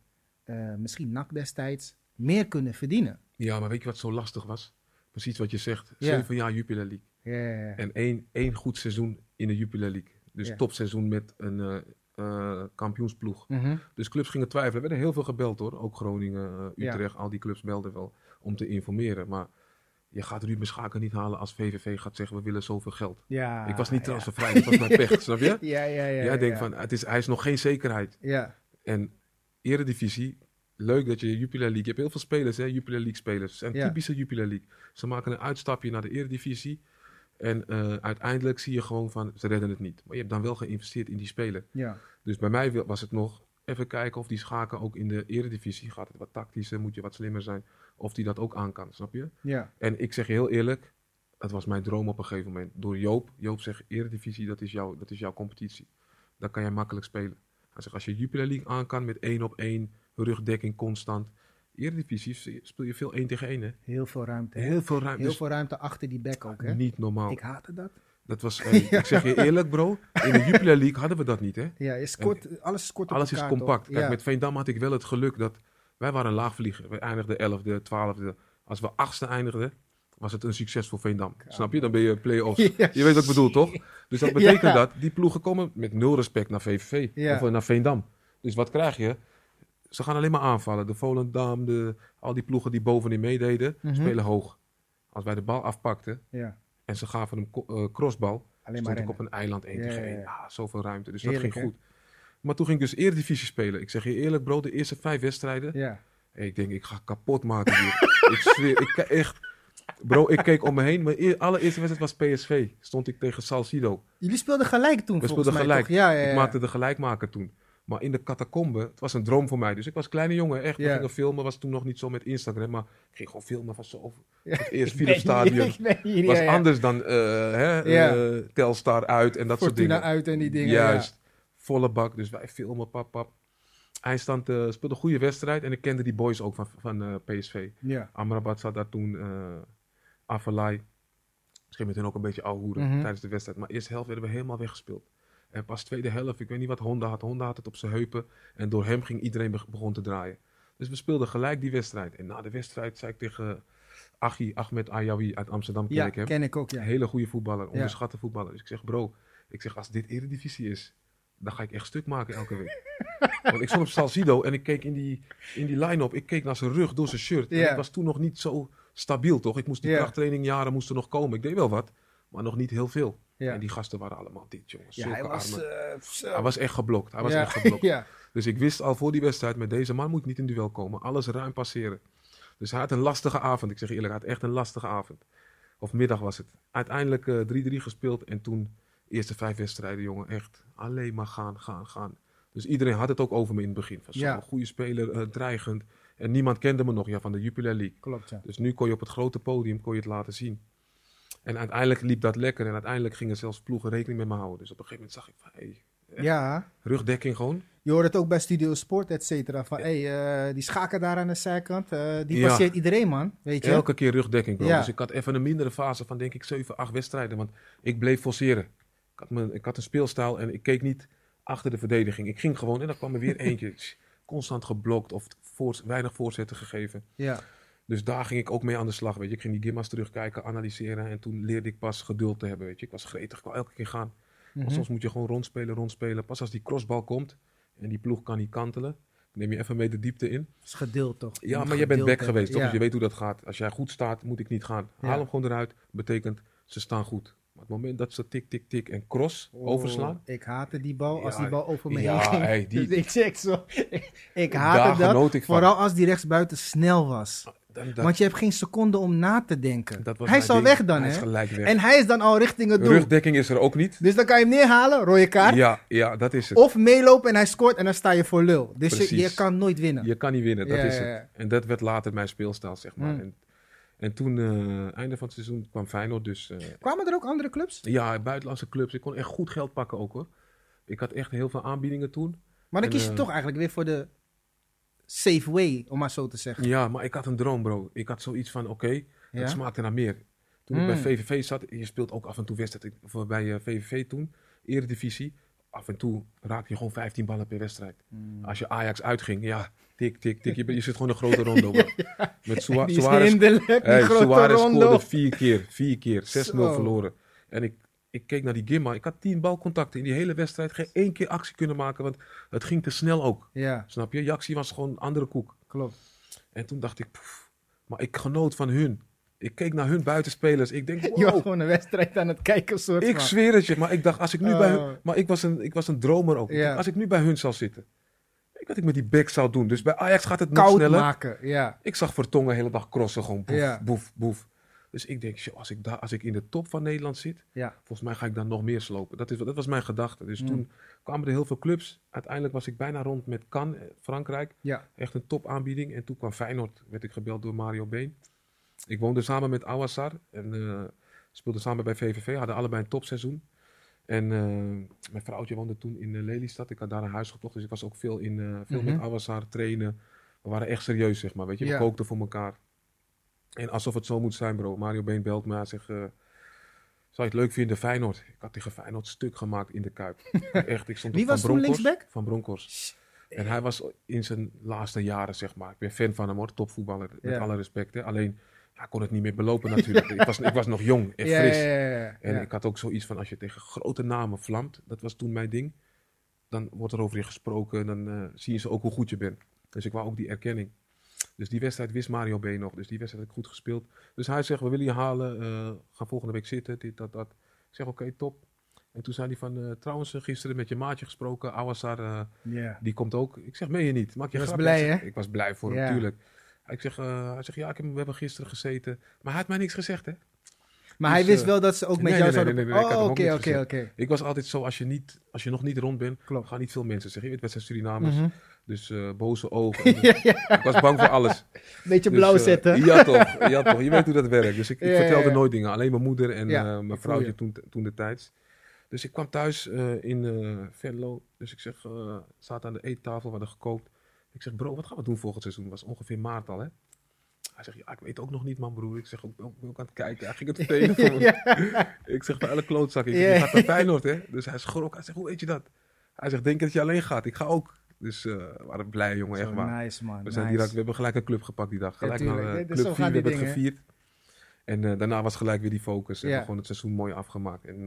eh, misschien NAC destijds, meer kunnen verdienen. Ja, maar weet je wat zo lastig was? Precies wat je zegt. Ja. Zeven jaar Jupiler League. Ja, En één, één goed seizoen in de Jupiler League. Dus topseizoen met een eh, eh, kampioensploeg. Mhm. Dus clubs gingen twijfelen. Er werden heel veel gebeld hoor. Ook Groningen. Utrecht, al die clubs belden wel om te informeren. Maar je gaat Ruben Schaken niet halen als VVV gaat zeggen we willen zoveel geld. ja ik was niet ja. transfervrij, dat was mijn pech, snap je? Ja, ja, ja. Jij ja, denkt van, het is, hij is nog geen zekerheid. Ja, En Eredivisie, leuk dat je Jupiler League, je hebt heel veel spelers hè, Jupiler League spelers. Het zijn Ja. typische Jupiler League. Ze maken een uitstapje naar de Eredivisie. En eh, uiteindelijk zie je gewoon van, ze redden het niet. Maar je hebt dan wel geïnvesteerd in die speler. ja. Dus bij mij was het nog even kijken of die schaken ook in de eredivisie gaat het wat tactischer, moet je wat slimmer zijn. Of die dat ook aan kan, snap je? ja. En ik zeg je heel eerlijk, het was mijn droom op een gegeven moment. Door Joop. Joop zegt, eredivisie, dat is, jouw, dat is jouw competitie. Daar kan jij makkelijk spelen. Hij zegt, als je Jupiler League aan kan met één op één, rugdekking constant. Eredivisie speel je veel één tegen één, hè? Heel veel ruimte. Heel veel ruimte. Heel Dus veel ruimte achter die back ook, hè? niet normaal. Ik haatte dat. Dat was, eh, ik zeg je eerlijk bro, in de Jupiler League hadden we dat niet hè. Ja, je scoort, alles scoort op Alles is toch? compact. Kijk, Ja. met Veendam had ik wel het geluk dat wij waren laagvlieger. We eindigden 11e, 12e. Als we achtste eindigden, was het een succes voor Veendam. Snap je? Dan ben je play-offs. Je weet wat ik bedoel, toch? Dus dat betekent Ja. dat die ploegen komen met nul respect naar VVV. Ja. Of eh, naar Veendam. Dus wat krijg je? Ze gaan alleen maar aanvallen. De Volendam, de, al die ploegen die bovenin meededen, Mhm. spelen hoog. Als wij de bal afpakten Ja, en ze gaven ko- eh, crossbal, alleen maar stond ik op een eiland 1 Ja, tegen ja, 1. ja. Ja, zoveel ruimte. Dus Heerlijk, dat ging goed. Maar toen ging ik dus Eredivisie spelen. Ik zeg je eerlijk bro, de eerste vijf wedstrijden. Ja. Ik denk, ik ga kapot maken hier. ik zweer, ik echt... Bro, ik keek om me heen. Mijn eer- allereerste wedstrijd was PSV. Stond ik tegen Salcido. Jullie speelden gelijk toen, We speelden mij, gelijk. Ja, ja, ja. Ik maakte de gelijkmaker toen. Maar in de catacombe, het was een droom voor mij. Dus ik was kleine jongen, echt. We gingen filmen, was toen nog niet zo met Instagram. Maar ik ging gewoon filmen van zo. Ja. Het eerst Philips Stadion. was ja, ja. anders dan eh, hè, eh, Telstar uit en dat soort dingen. uit en die dingen. Juist. Volle bak. Dus wij filmen, pap, pap. Eindstand eh speelde een goede wedstrijd. En ik kende die boys ook van, van PSV. Amrabat zat daar toen. Eh Avalai. Misschien met hen ook een beetje ouwehoeren Mhm. tijdens de wedstrijd. Maar eerste helft werden we helemaal weggespeeld. En pas tweede helft, ik weet niet wat Honda had. Honda had het op zijn heupen. En door hem ging iedereen be- begon te draaien. Dus we speelden gelijk die wedstrijd. En na de wedstrijd zei ik tegen Achi, Ahmed Ayawi uit Amsterdam. ken Ja, ik hem. ken ik ook, ja. Hele goede voetballer, onderschatte voetballer. Dus ik zeg, bro, ik zeg, als dit Eredivisie is, dan ga ik echt stuk maken elke week. Want ik stond op Salcido en ik keek in die, in die line-up, ik keek naar zijn rug door zijn shirt. En Ja. ik was toen nog niet zo stabiel, toch? Ik moest die Ja. krachttraining jaren moesten nog komen. Ik deed wel wat, maar nog niet heel veel. Ja. En die gasten waren allemaal dit, jongens. Ja, hij was... eh, zo. Hij was echt geblokt. Hij was echt geblokt. Dus ik wist al voor die wedstrijd, met deze man moet ik niet in duel komen. Alles ruim passeren. Dus hij had een lastige avond. Ik zeg eerlijk, hij had echt een lastige avond. Of middag was het. Uiteindelijk eh, 3-3 gespeeld. En toen, eerste vijf wedstrijden, jongen, echt alleen maar gaan, gaan, gaan. Dus iedereen had het ook over me in het begin. Van zo'n goede speler, eh, dreigend. En niemand kende me nog ja, van de Jupiler League. Klopt, ja. Dus nu kon je op het grote podium kon je het laten zien. En uiteindelijk liep dat lekker. En uiteindelijk gingen zelfs ploegen rekening met me houden. Dus op een gegeven moment zag ik van, hey, Ja. Rugdekking gewoon. je hoort het ook bij Studio Sport, et cetera. Van, hey, eh, die schaken daar aan de zijkant, eh, die Ja. passeert iedereen, man. Weet je? Elke keer rugdekking, bro. Ja. Dus ik had even een mindere fase van, denk ik, 7, 8 wedstrijden. Want ik bleef forceren. Ik had, mijn, ik had een speelstijl en ik keek niet achter de verdediging. Ik ging gewoon en dan kwam er weer eentje. Constant geblokt of voor, weinig voorzetten gegeven. Ja, Dus daar ging ik ook mee aan de slag, weet je. Ik ging die gimma's terugkijken, analyseren. En toen leerde ik pas geduld te hebben, weet je. Ik was gretig, ik wou elke keer gaan. Maar Mhm. soms moet je gewoon rondspelen, rondspelen. Pas als die crossbal komt en die ploeg kan niet kantelen, neem je even mee de diepte in. dat is geduld toch? Ja, maar jij bent back geweest, toch? Ja. Dus je weet hoe dat gaat. Als jij goed staat, moet ik niet gaan. Haal Ja. hem gewoon eruit. Betekent, ze staan goed. Het moment dat ze tik, tik, tik en cross Oh, overslaan. Ik haatte die bal als Ja, die bal over me ja, heen ging. hey, die- Dus ik zeg zo, ik haatte dat. van. Vooral als die rechtsbuiten snel was. Dan- dat, Want je hebt geen seconde om na te denken. hij is al ding. weg dan, hè? En hij is dan al richting het doel. Rugdekking is er ook niet. Dus dan kan je hem neerhalen, rode kaart. Ja, ja, dat is het. Of meelopen en hij scoort en dan sta je voor lul. Dus je, kan nooit winnen. Je kan niet winnen, dat Ja, is het. En dat werd later mijn speelstijl, zeg maar. Mm. En, en toen, eh, einde van het seizoen, kwam Feyenoord dus... eh, Kwamen er ook andere clubs? ja, buitenlandse clubs. Ik kon echt goed geld pakken ook, hoor. Ik had echt heel veel aanbiedingen toen. Maar dan En, kies je eh, toch eigenlijk weer voor de safe way, om maar zo te zeggen. Ja, maar ik had een droom, bro. Ik had zoiets van, oké, Ja? het smaakte naar meer. Toen ik bij VVV zat, je speelt ook af en toe wedstrijd voor bij VVV toen, Eredivisie. Af en toe raak je gewoon 15 ballen per wedstrijd. Mm. Als je Ajax uitging, ja, tik, tik, tik. Je, bent- je zit gewoon een grote rondo, bro. Met Sua- Die Suarez, hinderlijk, hey, grote Suarez scoorde vier keer, vier keer, 6-0 Zo. verloren. En ik, ik keek naar die Gimma, ik had 10 balcontacten in die hele wedstrijd. Geen één keer actie kunnen maken, want het ging te snel ook. Ja, Snap je? Jaxie was gewoon een andere koek. klopt. En toen dacht ik, poef, maar ik genoot van hun. Ik keek naar hun buitenspelers. Ik denk, Je was gewoon een wedstrijd aan het kijken, soort ik van. zweer het je. Maar ik dacht, als ik nu bij Oh. hun... Maar ik was een, ik was een dromer ook. Ja. Als ik nu bij hun zou zitten. Wat ik met die back zou doen. Dus bij Ajax gaat het nog sneller. maken, ja. Ik zag Vertongen de hele dag crossen. Gewoon boef, Ja. boef, boef. Dus ik denk, joh, als ik, daar, als ik in de top van Nederland zit... Ja, Volgens mij ga ik dan nog meer slopen. Dat, is, dat was mijn gedachte. Dus Mm. toen kwamen er heel veel clubs. Uiteindelijk was ik bijna rond met Cannes, eh, Frankrijk. ja. Echt een topaanbieding. En toen kwam Feyenoord. Werd ik gebeld door Mario Been. Ik woonde samen met Awassar. En eh, speelde samen bij VVV. Hadden allebei een topseizoen. En eh, mijn vrouwtje woonde toen in eh, Lelystad. Ik had daar een huis gekocht. Dus ik was ook veel, in, eh, veel Mhm. met Awassar trainen. We waren echt serieus, zeg maar. Weet je, we Ja. kookten voor elkaar. En alsof het zo moet zijn, bro. Mario Been belt me. Hij zegt, Zou je het leuk vinden, Feyenoord? Ik had tegen Feyenoord stuk gemaakt in de Kuip. Echt, ik stond Wie was toen linksback? Van Bronckhorst. En hij was in zijn laatste jaren, zeg maar. Ik ben fan van hem hoor, topvoetballer. Met Ja. alle respect. Hè. Alleen, hij kon het niet meer belopen natuurlijk. ik, was, ik was nog jong en fris. En ik had ook zoiets van, als je tegen grote namen vlamt, dat was toen mijn ding. Dan wordt er over je gesproken, dan eh, zien ze ook hoe goed je bent. Dus ik wou ook die erkenning. Dus die wedstrijd wist Mario B nog. Dus die wedstrijd heb ik goed gespeeld. Dus hij zegt, we willen je halen. eh, ga volgende week zitten, dit, dat, dat. Ik zeg, oké, top. En toen zei hij van, eh, trouwens, gisteren met je maatje gesproken. Awassar, Ja. die komt ook. Ik zeg, meen je niet? Maak je Je was blij, hè? Ik was blij voor hem, Ja. tuurlijk. Ik zeg, eh, hij zegt, ja, ik heb, we hebben gisteren gezeten. Maar hij had mij niks gezegd, hè? Maar Dus, hij wist eh, wel dat ze ook met jou nee, zouden... nee, oh, oké, oké, oké. Ik was altijd zo, als je, niet, als je nog niet rond bent, Klopt. gaan niet veel mensen zeggen. Je weet, zijn Surinamers, Mhm. dus eh, boze ogen. Ik was bang voor alles. Beetje Dus, blauw eh, zetten. Ja toch, ja toch. Je weet hoe dat werkt. Dus ik, ik Ja, vertelde nooit dingen. Alleen mijn moeder en mijn vrouwtje je. toen, toen de tijds. Dus ik kwam thuis in Venlo. Dus ik zeg, zaten aan de eettafel, we hadden gekookt. Ik zeg, bro, wat gaan we doen volgend seizoen? Was ongeveer maart al, hè? Hij zegt, ja, ik weet ook nog niet, man, broer. Ik zeg, ook, ook, ook aan het kijken. Hij ging het vertellen voor me. Ik zeg, bij alle klootzak. Ik Ja. gaat naar Feyenoord, hè? Dus hij schrok. Hij zegt, hoe weet je dat? Hij zegt, denk dat je alleen gaat? Ik ga ook. Dus eh, we waren blij, jongen, Zo echt waar. nice, man. We, zijn nice. direct, we hebben gelijk een club gepakt die dag. Gelijk naar eh, Club zo 4, gaan we hebben het gevierd. En eh, daarna was gelijk weer die focus. En we gewoon het seizoen mooi afgemaakt. En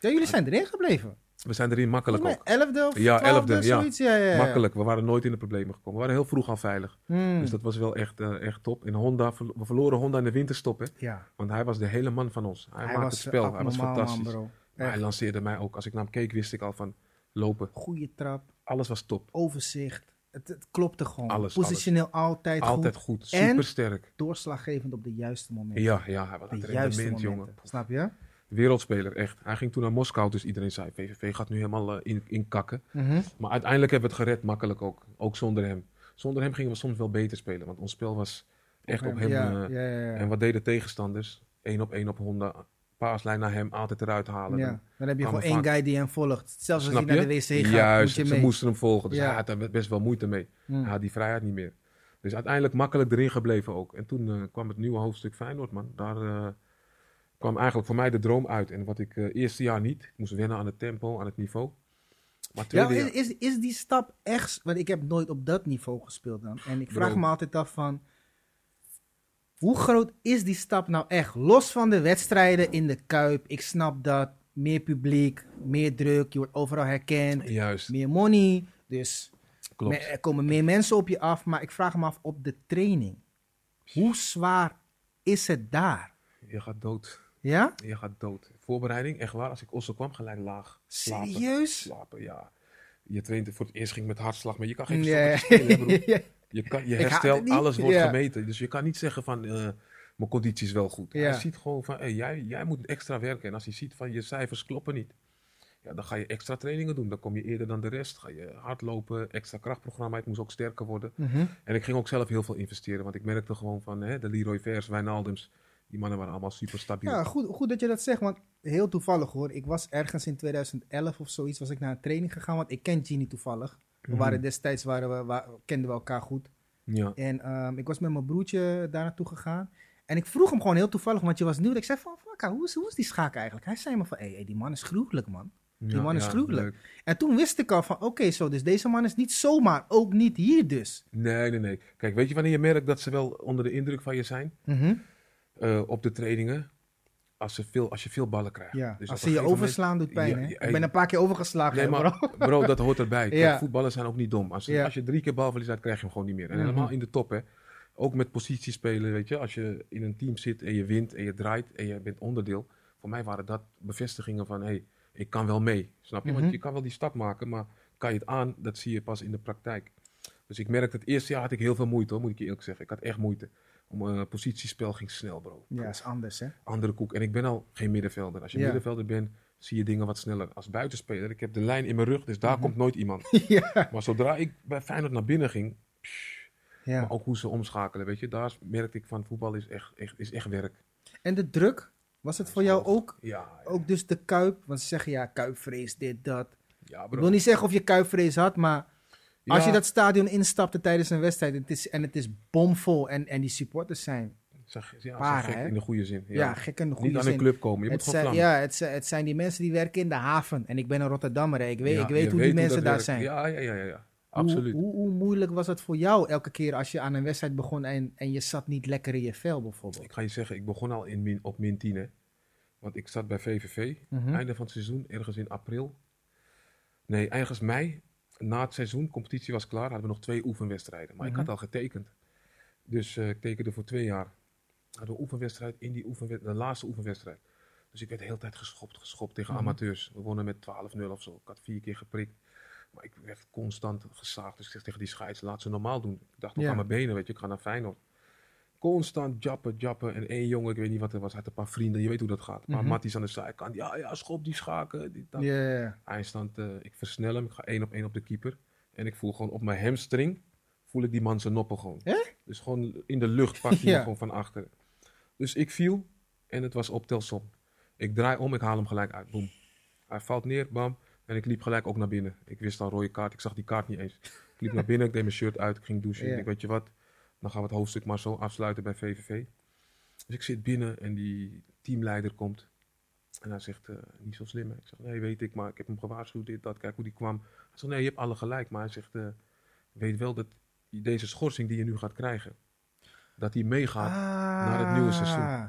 Ja, jullie zijn erin gebleven. We zijn erin makkelijk ook. elfde of Ja, elfde, ja. zoiets. Ja, ja, ja. Makkelijk. We waren nooit in de problemen gekomen. We waren heel vroeg al veilig. Hmm. Dus dat was wel echt, eh, echt top. En Honda, we verloren Honda in de winterstop, hè. Ja, Want hij was de hele man van ons. Hij, maakte het spel. Hij was fantastisch. Man, hij lanceerde mij ook. Als ik naar hem keek, wist ik al van lopen. Goeie trap, Alles was top. overzicht. Het, het klopte gewoon. Alles, Positioneel altijd, Altijd goed. Super sterk. Doorslaggevend op de juiste momenten. Ja, ja, hij was de een juiste rendement, momenten. jongen. Snap je? Wereldspeler, echt. Hij ging toen naar Moskou, dus iedereen zei: VVV gaat nu helemaal eh, in, in kakken. Mhm. Maar uiteindelijk hebben we het gered, makkelijk ook. Ook zonder hem. Zonder hem gingen we soms wel beter spelen, want ons spel was echt op hem. ja, eh, ja, ja, ja. En wat deden tegenstanders? Eén op één op Honda. Paaslijn naar hem, altijd eruit halen. Ja, Dan- dan heb je gewoon één guy die hem volgt. Zelfs als hij naar de wc gaat, Juist, moet je ze mee. moesten hem volgen. Dus Ja. hij had er best wel moeite mee. Hmm. Hij had die vrijheid niet meer. Dus uiteindelijk makkelijk erin gebleven ook. En toen eh, kwam het nieuwe hoofdstuk Feyenoord, man. Daar kwam eigenlijk voor mij de droom uit. En wat ik eh eerste jaar niet. Ik moest wennen aan het tempo, aan het niveau. Maar Ja, is, is, is die stap echt... Want ik heb nooit op dat niveau gespeeld dan. En ik vraag me altijd af van... Hoe groot is die stap nou echt? Los van de wedstrijden in de Kuip. Ik snap dat. Meer publiek, meer druk. Je wordt overal herkend. Juist, Meer money. Dus klopt. er komen meer mensen op je af. Maar ik vraag me af op de training. Hoe zwaar is het daar? Je gaat dood. Ja? Je gaat dood. Voorbereiding, echt waar. Als ik Osso kwam, gelijk laag. Slapen. Serieus? Slapen, ja. Je traint voor het eerst ging met hartslag, maar je kan geen Nee. spelen. Je, kan, je herstel, alles wordt Ja. gemeten. Dus je kan niet zeggen van, eh, mijn conditie is wel goed. Ja. Hij ziet gewoon van, hey, jij, jij moet extra werken. En als hij ziet van, je cijfers kloppen niet. Ja, dan ga je extra trainingen doen. Dan kom je eerder dan de rest. Ga je hardlopen, extra krachtprogramma. Ik moest ook sterker worden. Mhm. En ik ging ook zelf heel veel investeren. Want ik merkte gewoon van, hè, de Leroy Vers, Wijnaldums. Die mannen waren allemaal super stabiel. Ja, goed, goed dat je dat zegt, want heel toevallig hoor. Ik was ergens in 2011 of zoiets, was ik naar een training gegaan, want ik ken Genie toevallig. We Mhm. waren destijds, waren we, wa- kenden we elkaar goed. Ja. En ehm, ik was met mijn broertje daar naartoe gegaan. En ik vroeg hem gewoon heel toevallig, want je was nieuw. Ik zei van, fuck, hoe is, hoe is die schaak eigenlijk? Hij zei me van, hé, hey, die man is gruwelijk, man. Die Ja, man is ja, gruwelijk. leuk. En toen wist ik al van, oké, zo, dus deze man is niet zomaar, ook niet hier dus. Nee, nee, nee. Kijk, weet je wanneer je merkt dat ze wel onder de indruk van je zijn? Mhm. Eh, op de trainingen. Als, ze veel, als je veel ballen krijgt. Ja, Dus als ze je overslaan doet pijn, Ja, hè? ik ben een paar keer overgeslagen, Nee, maar bro. bro, dat hoort erbij. Kijk, Ja. voetballers zijn ook niet dom. Als, als je drie keer balverlies hebt, krijg je hem gewoon niet meer. En Mhm. helemaal in de top, hè. Ook met positiespelen, weet je. Als je in een team zit en je wint en je draait en je bent onderdeel. Voor mij waren dat bevestigingen van, hé, hey, ik kan wel mee. Snap je? Mhm. Want je kan wel die stap maken, maar kan je het aan, dat zie je pas in de praktijk. Dus ik merkte, het eerste jaar had ik heel veel moeite, hoor, moet ik je eerlijk zeggen. Ik had echt moeite. Om, eh, positiespel ging snel, bro. Ja, is anders, hè? andere koek. En ik ben al geen middenvelder. Als je Ja. middenvelder bent, zie je dingen wat sneller. Als buitenspeler, ik heb de lijn in mijn rug, dus daar Mhm. komt nooit iemand. ja. Maar zodra ik bij Feyenoord naar binnen ging, psh, ja. maar ook hoe ze omschakelen, weet je, daar merkte ik van voetbal is echt, echt, is echt werk. En de druk, was het voor jou ook, Ja, ook dus de kuip? Want ze zeggen ja, kuipvrees, dit, dat. ja Ik bro. wil niet zeggen of je kuipvrees had, maar als je dat stadion instapte tijdens een wedstrijd en het is, en het is bomvol en, en die supporters zijn Zeg, ja, gek hè? in de goede zin. Ja, Ja. gek in de Niet goede aan zin. een club komen. Je het moet gewoon zijn, ja, het het zijn die mensen die werken in de haven. En ik ben een Rotterdammer. hè. Ik weet, Ja, ik weet hoe die mensen daar werkt. zijn. Ja, ja, ja, ja, ja. Hoe- Absoluut. Hoe, hoe, moeilijk was het voor jou elke keer als je aan een wedstrijd begon en, en je zat niet lekker in je vel bijvoorbeeld? Ik ga je zeggen, ik begon al in min, op min 10, hè. Want ik zat bij VVV, Mhm. einde van het seizoen, ergens in april. Nee, ergens mei. Na het seizoen, competitie was klaar, hadden we nog twee oefenwedstrijden. Maar Mhm. ik had al getekend. Dus eh, ik tekende voor twee jaar. Hadden we oefenwedstrijd in die oefenwedstrijd, de laatste oefenwedstrijd. Dus ik werd de hele tijd geschopt, geschopt tegen Mhm. amateurs. We wonnen met 12-0 of zo. Ik had vier keer geprikt. Maar ik werd constant gezaagd. Dus ik zeg tegen die scheids, laat ze normaal doen. Ik dacht Ja. aan mijn benen, weet je. Ik ga naar Feyenoord. Constant jappen, jappen. En één jongen, ik weet niet wat er was, had een paar vrienden. Je weet hoe dat gaat. Maar Mhm. Matties aan de zijkant. Ja, ja, schop die schaken. Die, dat. Eindstand, eh, ik versnel hem. Ik ga één op één op de keeper. En ik voel gewoon op mijn hamstring, voel ik die man zijn noppen gewoon. Dus gewoon in de lucht hij Ja. me gewoon van achter. Dus ik viel en het was op telsom. Ik draai om, ik haal hem gelijk uit. Boom. Hij valt neer, bam. En ik liep gelijk ook naar binnen. Ik wist al rode kaart, ik zag die kaart niet eens. Ik liep naar binnen, ik deed mijn shirt uit, ik ging douchen. Ik denk, weet je wat, dan gaan we het hoofdstuk maar zo afsluiten bij VVV. Dus ik zit binnen en die teamleider komt. En hij zegt, eh, niet zo slim. hè. Ik zeg, nee, weet ik, maar ik heb hem gewaarschuwd, dit, dat. Kijk hoe die kwam. Hij zegt, nee, je hebt alle gelijk. Maar hij zegt, eh, weet wel dat deze schorsing die je nu gaat krijgen, dat die meegaat. naar het nieuwe seizoen. Ah.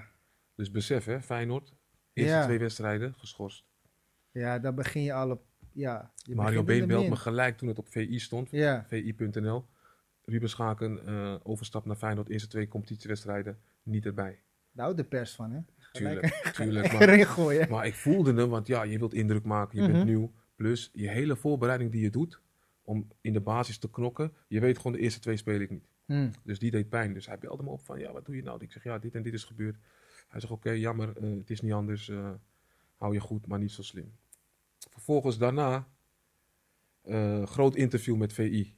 Dus besef hè, Feyenoord, eerste Ja. twee wedstrijden geschorst. Ja, dan begin je al op. Ja, je Mario Been belt me gelijk toen het op VI stond, Ja, vi.nl. Ruben Schaken, eh overstap naar Feyenoord, eerste twee competitiewedstrijden, niet erbij. daar houdt de pers van, hè? Tuurlijk, tuurlijk. Maar, maar ik voelde hem, want ja, je wilt indruk maken, je Mhm. bent nieuw. Plus, je hele voorbereiding die je doet, om in de basis te knokken, je weet gewoon de eerste twee speel ik niet. Hm. Dus die deed pijn. Dus hij belde me op van, ja, wat doe je nou? Ik zeg, ja, dit en dit is gebeurd. Hij zegt, oké, jammer, eh, het is niet anders. eh, hou je goed, maar niet zo slim. Vervolgens daarna, groot interview met VI.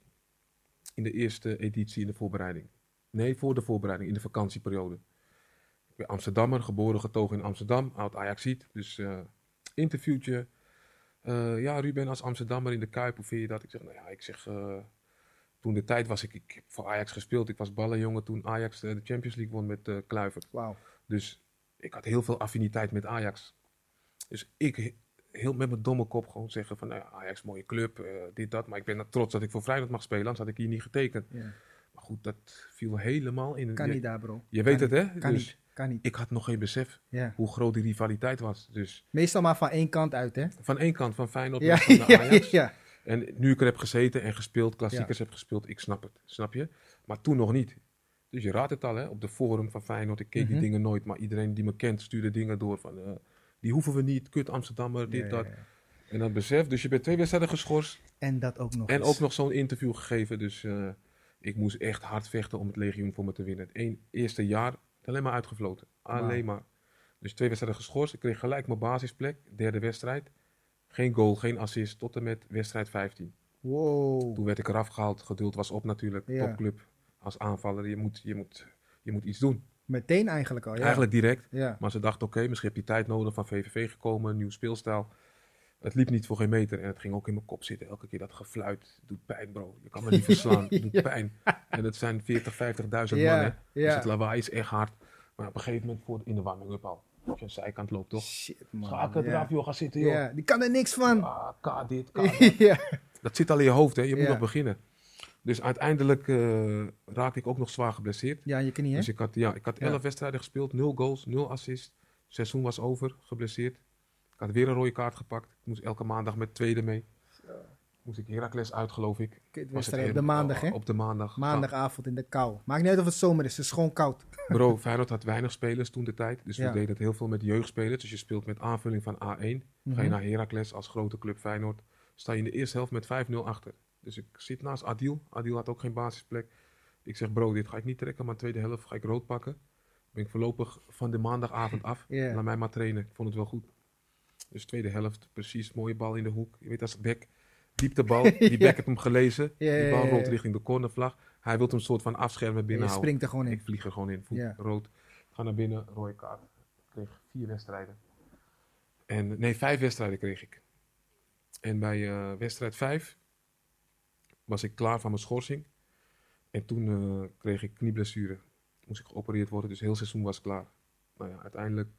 In de eerste editie in de voorbereiding. Nee, voor de voorbereiding, in de vakantieperiode. Ik ben Amsterdammer, geboren, getogen in Amsterdam, oud Ajaxiet. Dus eh interviewtje. Eh, ja, Ruben, als Amsterdammer in de Kuip, hoe vind je dat? Ik zeg, nou ja, ik zeg... eh, toen de tijd was ik, ik heb voor Ajax gespeeld. Ik was ballenjongen toen Ajax de Champions League won met Kluivert. Wauw. Dus ik had heel veel affiniteit met Ajax. Dus ik heel met mijn domme kop gewoon zeggen van nou ja, Ajax mooie club, eh, dit dat. Maar ik ben trots dat ik voor Feyenoord mag spelen, anders had ik hier niet getekend. Ja. Maar goed, dat viel helemaal in. Kan je, niet daar, bro. je weet het hè? Kan dus niet. Kan niet. ik had nog geen besef Ja. hoe groot die rivaliteit was. Dus Meestal maar van één kant uit, hè? van één kant van Feyenoord Ja, ja, Ajax. ja. En nu ik er heb gezeten en gespeeld, klassiekers heb gespeeld, ik snap het, snap je? Maar toen nog niet. Dus je raadt het al, hè? Op de forum van Feyenoord, ik keek Mhm. die dingen nooit, maar iedereen die me kent stuurde dingen door van, eh, die hoeven we niet, kut Amsterdammer, dit, dat. En dan besef, dus je bent twee wedstrijden geschorst En dat ook nog en eens. ook nog zo'n interview gegeven, dus eh, ik moest echt hard vechten om het legioen voor me te winnen. Het één, eerste jaar alleen maar uitgefloten, alleen maar. Dus twee wedstrijden geschorst, ik kreeg gelijk mijn basisplek, derde wedstrijd. Geen goal, geen assist, tot en met wedstrijd 15. Wow. Toen werd ik eraf gehaald. Geduld was op natuurlijk. Ja. Topclub. Als aanvaller. Je moet, je, moet, je moet iets doen. Meteen eigenlijk al, ja. Eigenlijk direct. Ja. Maar ze dachten, oké, misschien heb je tijd nodig. Van VVV gekomen, nieuw speelstijl. Het liep niet voor geen meter. En het ging ook in mijn kop zitten. Elke keer dat gefluit. Doet pijn, bro. Je kan me niet verslaan. Het doet Ja. pijn. En het zijn 40, 50.000 Ja, man, hè. Dus het lawaai is echt hard. Maar op een gegeven moment, voor, in de warming-up al. Als je aan de zijkant loopt, toch? Shit, man. Eraf, joh. Ga zitten, joh. Ja, die kan er niks van. Ah, K dit, K dat. Dat zit al in je hoofd, hè? Je moet nog beginnen. Dus uiteindelijk eh, raakte ik ook nog zwaar geblesseerd. ja, je knie, hè? Dus ik had, ja, ik had Ja. 11 wedstrijden gespeeld, 0 goals, 0 assists. Het seizoen was over, geblesseerd. Ik had weer een rode kaart gepakt. Ik moest elke maandag met tweede mee. Moest ik Heracles uit, geloof ik. Was het op de maandag, hè? Op de maandag. Maandagavond in de kou. Maakt niet uit of het zomer is, het is gewoon koud. Bro, Feyenoord had weinig spelers toen de tijd. Dus Ja. we deden het heel veel met jeugdspelers. Dus je speelt met aanvulling van A1. Ga je Mhm. naar Heracles als grote club Feyenoord. Sta je in de eerste helft met 5-0 achter. Dus ik zit naast Adil. Adil had ook geen basisplek. Ik zeg, bro, dit ga ik niet trekken. Maar tweede helft ga ik rood pakken. Ben ik voorlopig van de maandagavond af. Ja. Laat mij maar trainen. Ik vond het wel goed. Dus tweede helft, precies. Mooie bal in de hoek. Je weet als bek. Dieptebal. Die Ja. heb hem gelezen. Die bal rolt richting de cornervlag. Hij wil hem soort van afschermen Je binnenhouden. springt er gewoon in. Ik vlieg er gewoon in. Voet rood. Ga naar binnen, rode kaart. Ik kreeg vier wedstrijden. En, nee, vijf wedstrijden kreeg ik. En bij eh, wedstrijd vijf was ik klaar van mijn schorsing. En toen eh, kreeg ik knieblessure. Moest ik geopereerd worden, dus heel seizoen was klaar. Nou ja, uiteindelijk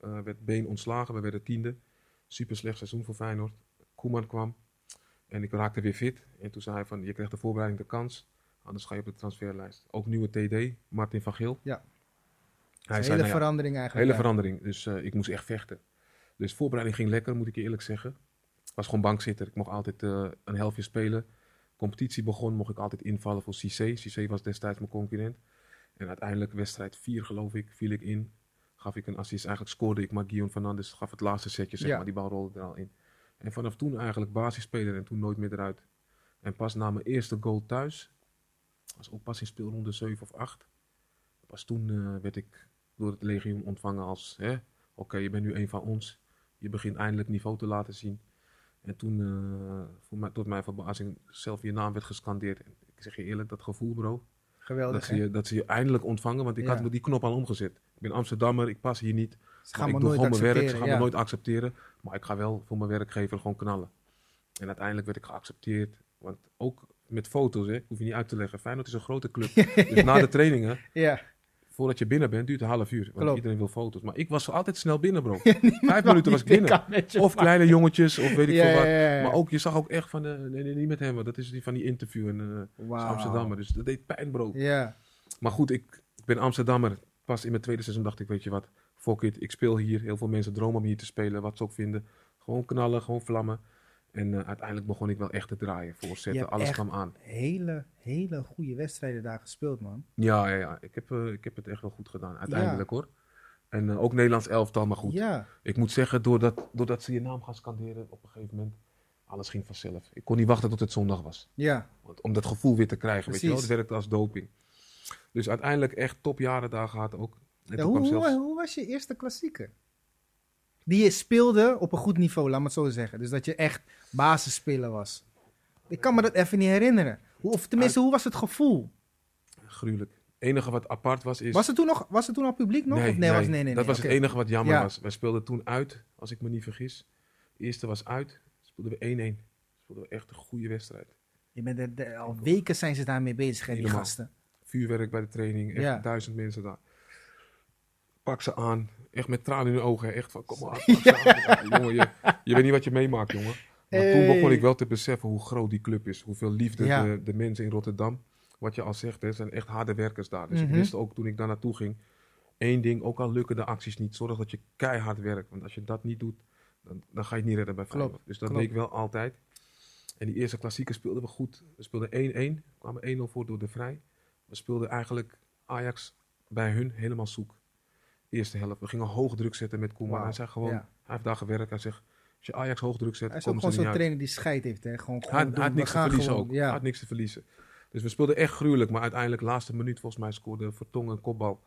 eh, werd Been ontslagen. We werden tiende. Super slecht seizoen voor Feyenoord. Koeman kwam en ik raakte weer fit. En toen zei hij van, je krijgt de voorbereiding de kans. Anders ga je op de transferlijst. Ook nieuwe TD, Martin van Geel. Ja. Hij Een zei, hele nou ja, verandering eigenlijk. hele ja. verandering. Dus eh, ik moest echt vechten. Dus voorbereiding ging lekker, moet ik je eerlijk zeggen. Ik was gewoon bankzitter. Ik mocht altijd een helftje spelen. Competitie begon, mocht ik altijd invallen voor Cissé. Cissé was destijds mijn concurrent. En uiteindelijk, wedstrijd 4 geloof ik, viel ik in. Gaf ik een assist. Eigenlijk scoorde ik, maar Guillaume Fernandes gaf het laatste setje, zeg Ja. maar. Die bal rolde er al in. En vanaf toen eigenlijk basisspeler en toen nooit meer eruit. En pas na mijn eerste goal thuis, was ook pas in speelronde 7 of 8. Pas toen eh, werd ik door het legioen ontvangen als, hè, oké, je bent nu een van ons. Je begint eindelijk niveau te laten zien. En toen, eh, voor mij, tot mijn verbazing, zelf je naam werd gescandeerd. Ik zeg je eerlijk, dat gevoel bro, Geweldig, dat ze, je, dat ze je eindelijk ontvangen. Want ik Ja. had die knop al omgezet. Ik ben Amsterdammer, ik pas hier niet. Ze gaan ik me doe gewoon mijn werk, ze gaan ja. me nooit accepteren. Maar ik ga wel voor mijn werkgever gewoon knallen. En uiteindelijk werd ik geaccepteerd. Want ook met foto's, hè, hoef je niet uit te leggen. Feyenoord is een grote club. dus na de trainingen, Ja, voordat je binnen bent, duurt een half uur. Want Klopt. iedereen wil foto's. Maar ik was altijd snel binnen, bro. Vijf minuten was ik binnen. Of kleine jongetjes, of weet ik Ja, veel wat. ja. Maar ook, je zag ook echt van, eh, nee, nee, niet met hem. want Dat is die van die interview in eh. Amsterdammer. Dus dat deed pijn, bro. Ja, Maar goed, ik, ik ben Amsterdammer. Pas in mijn tweede seizoen dacht ik, weet je wat, fuck it. Ik speel hier. Heel veel mensen dromen om hier te spelen, wat ze ook vinden. Gewoon knallen, gewoon vlammen. En eh, uiteindelijk begon ik wel echt te draaien, voorzetten. Alles kwam aan. hele, hele goede wedstrijden daar gespeeld, man. Ja, ja, ja. Ik heb, eh, ik heb het echt wel goed gedaan, uiteindelijk hoor. En eh, ook Nederlands elftal, maar goed. Ja, Ik moet zeggen, doordat, doordat ze je naam gaan scanderen op een gegeven moment, alles ging vanzelf. Ik kon niet wachten tot het zondag was. ja. Want- Om dat gevoel weer te krijgen, weet je wel. Het werkte als doping. Dus uiteindelijk echt topjaren daar gehad ook. En ja toen hoe, hoe, hoe was je eerste klassieker? Die je speelde op een goed niveau, laat me het zo zeggen. Dus dat je echt basisspeler was. Ik kan me dat even niet herinneren. Hoe, of tenminste, hoe was het gevoel? Gruwelijk. Het enige wat apart was is... Was er toen nog, was er toen al publiek nog? nee, of nee, nee, was, nee, nee, dat was het enige wat jammer Ja. was. Wij speelden toen uit, als ik me niet vergis. De eerste was uit, speelden we 1-1. Speelden we echt een goede wedstrijd. Je bent er- de- al weken zijn ze daarmee bezig, hè, die Helemaal. gasten. Vuurwerk bij de training, echt Ja. duizend mensen daar. Pak ze aan, echt met tranen in hun ogen. Echt van, kom maar. Ja, jongen, je, je weet niet wat je meemaakt, jongen. Maar toen begon ik wel te beseffen hoe groot die club is. Hoeveel liefde Ja. de, de mensen in Rotterdam, wat je al zegt, hè, zijn echt harde werkers daar. Dus Mhm. ik wist ook toen ik daar naartoe ging, één ding, ook al lukken de acties niet, zorg dat je keihard werkt. Want als je dat niet doet, dan, dan ga je het niet redden bij Feyenoord. Dus dat klopt. deed ik wel altijd. En die eerste klassieker speelden we goed. We speelden 1-1, kwamen 1-0 voor door de Vrij. We speelden eigenlijk Ajax bij hun helemaal zoek. Eerste helft. We gingen hoog druk zetten met Koeman. Wauw, Hij zei gewoon, hij heeft daar gewerkt. Hij zegt, als je Ajax hoog druk zet, Hij is ook komen gewoon ze er zo'n niet uit. trainer die scheid heeft, hè. Gewoon, Hij gewoon doen. hij had niks te verliezen gewoon, ook. Hij had niks te verliezen. Dus we speelden echt gruwelijk. Maar uiteindelijk, laatste minuut volgens mij, scoorde Vertongen een kopbal.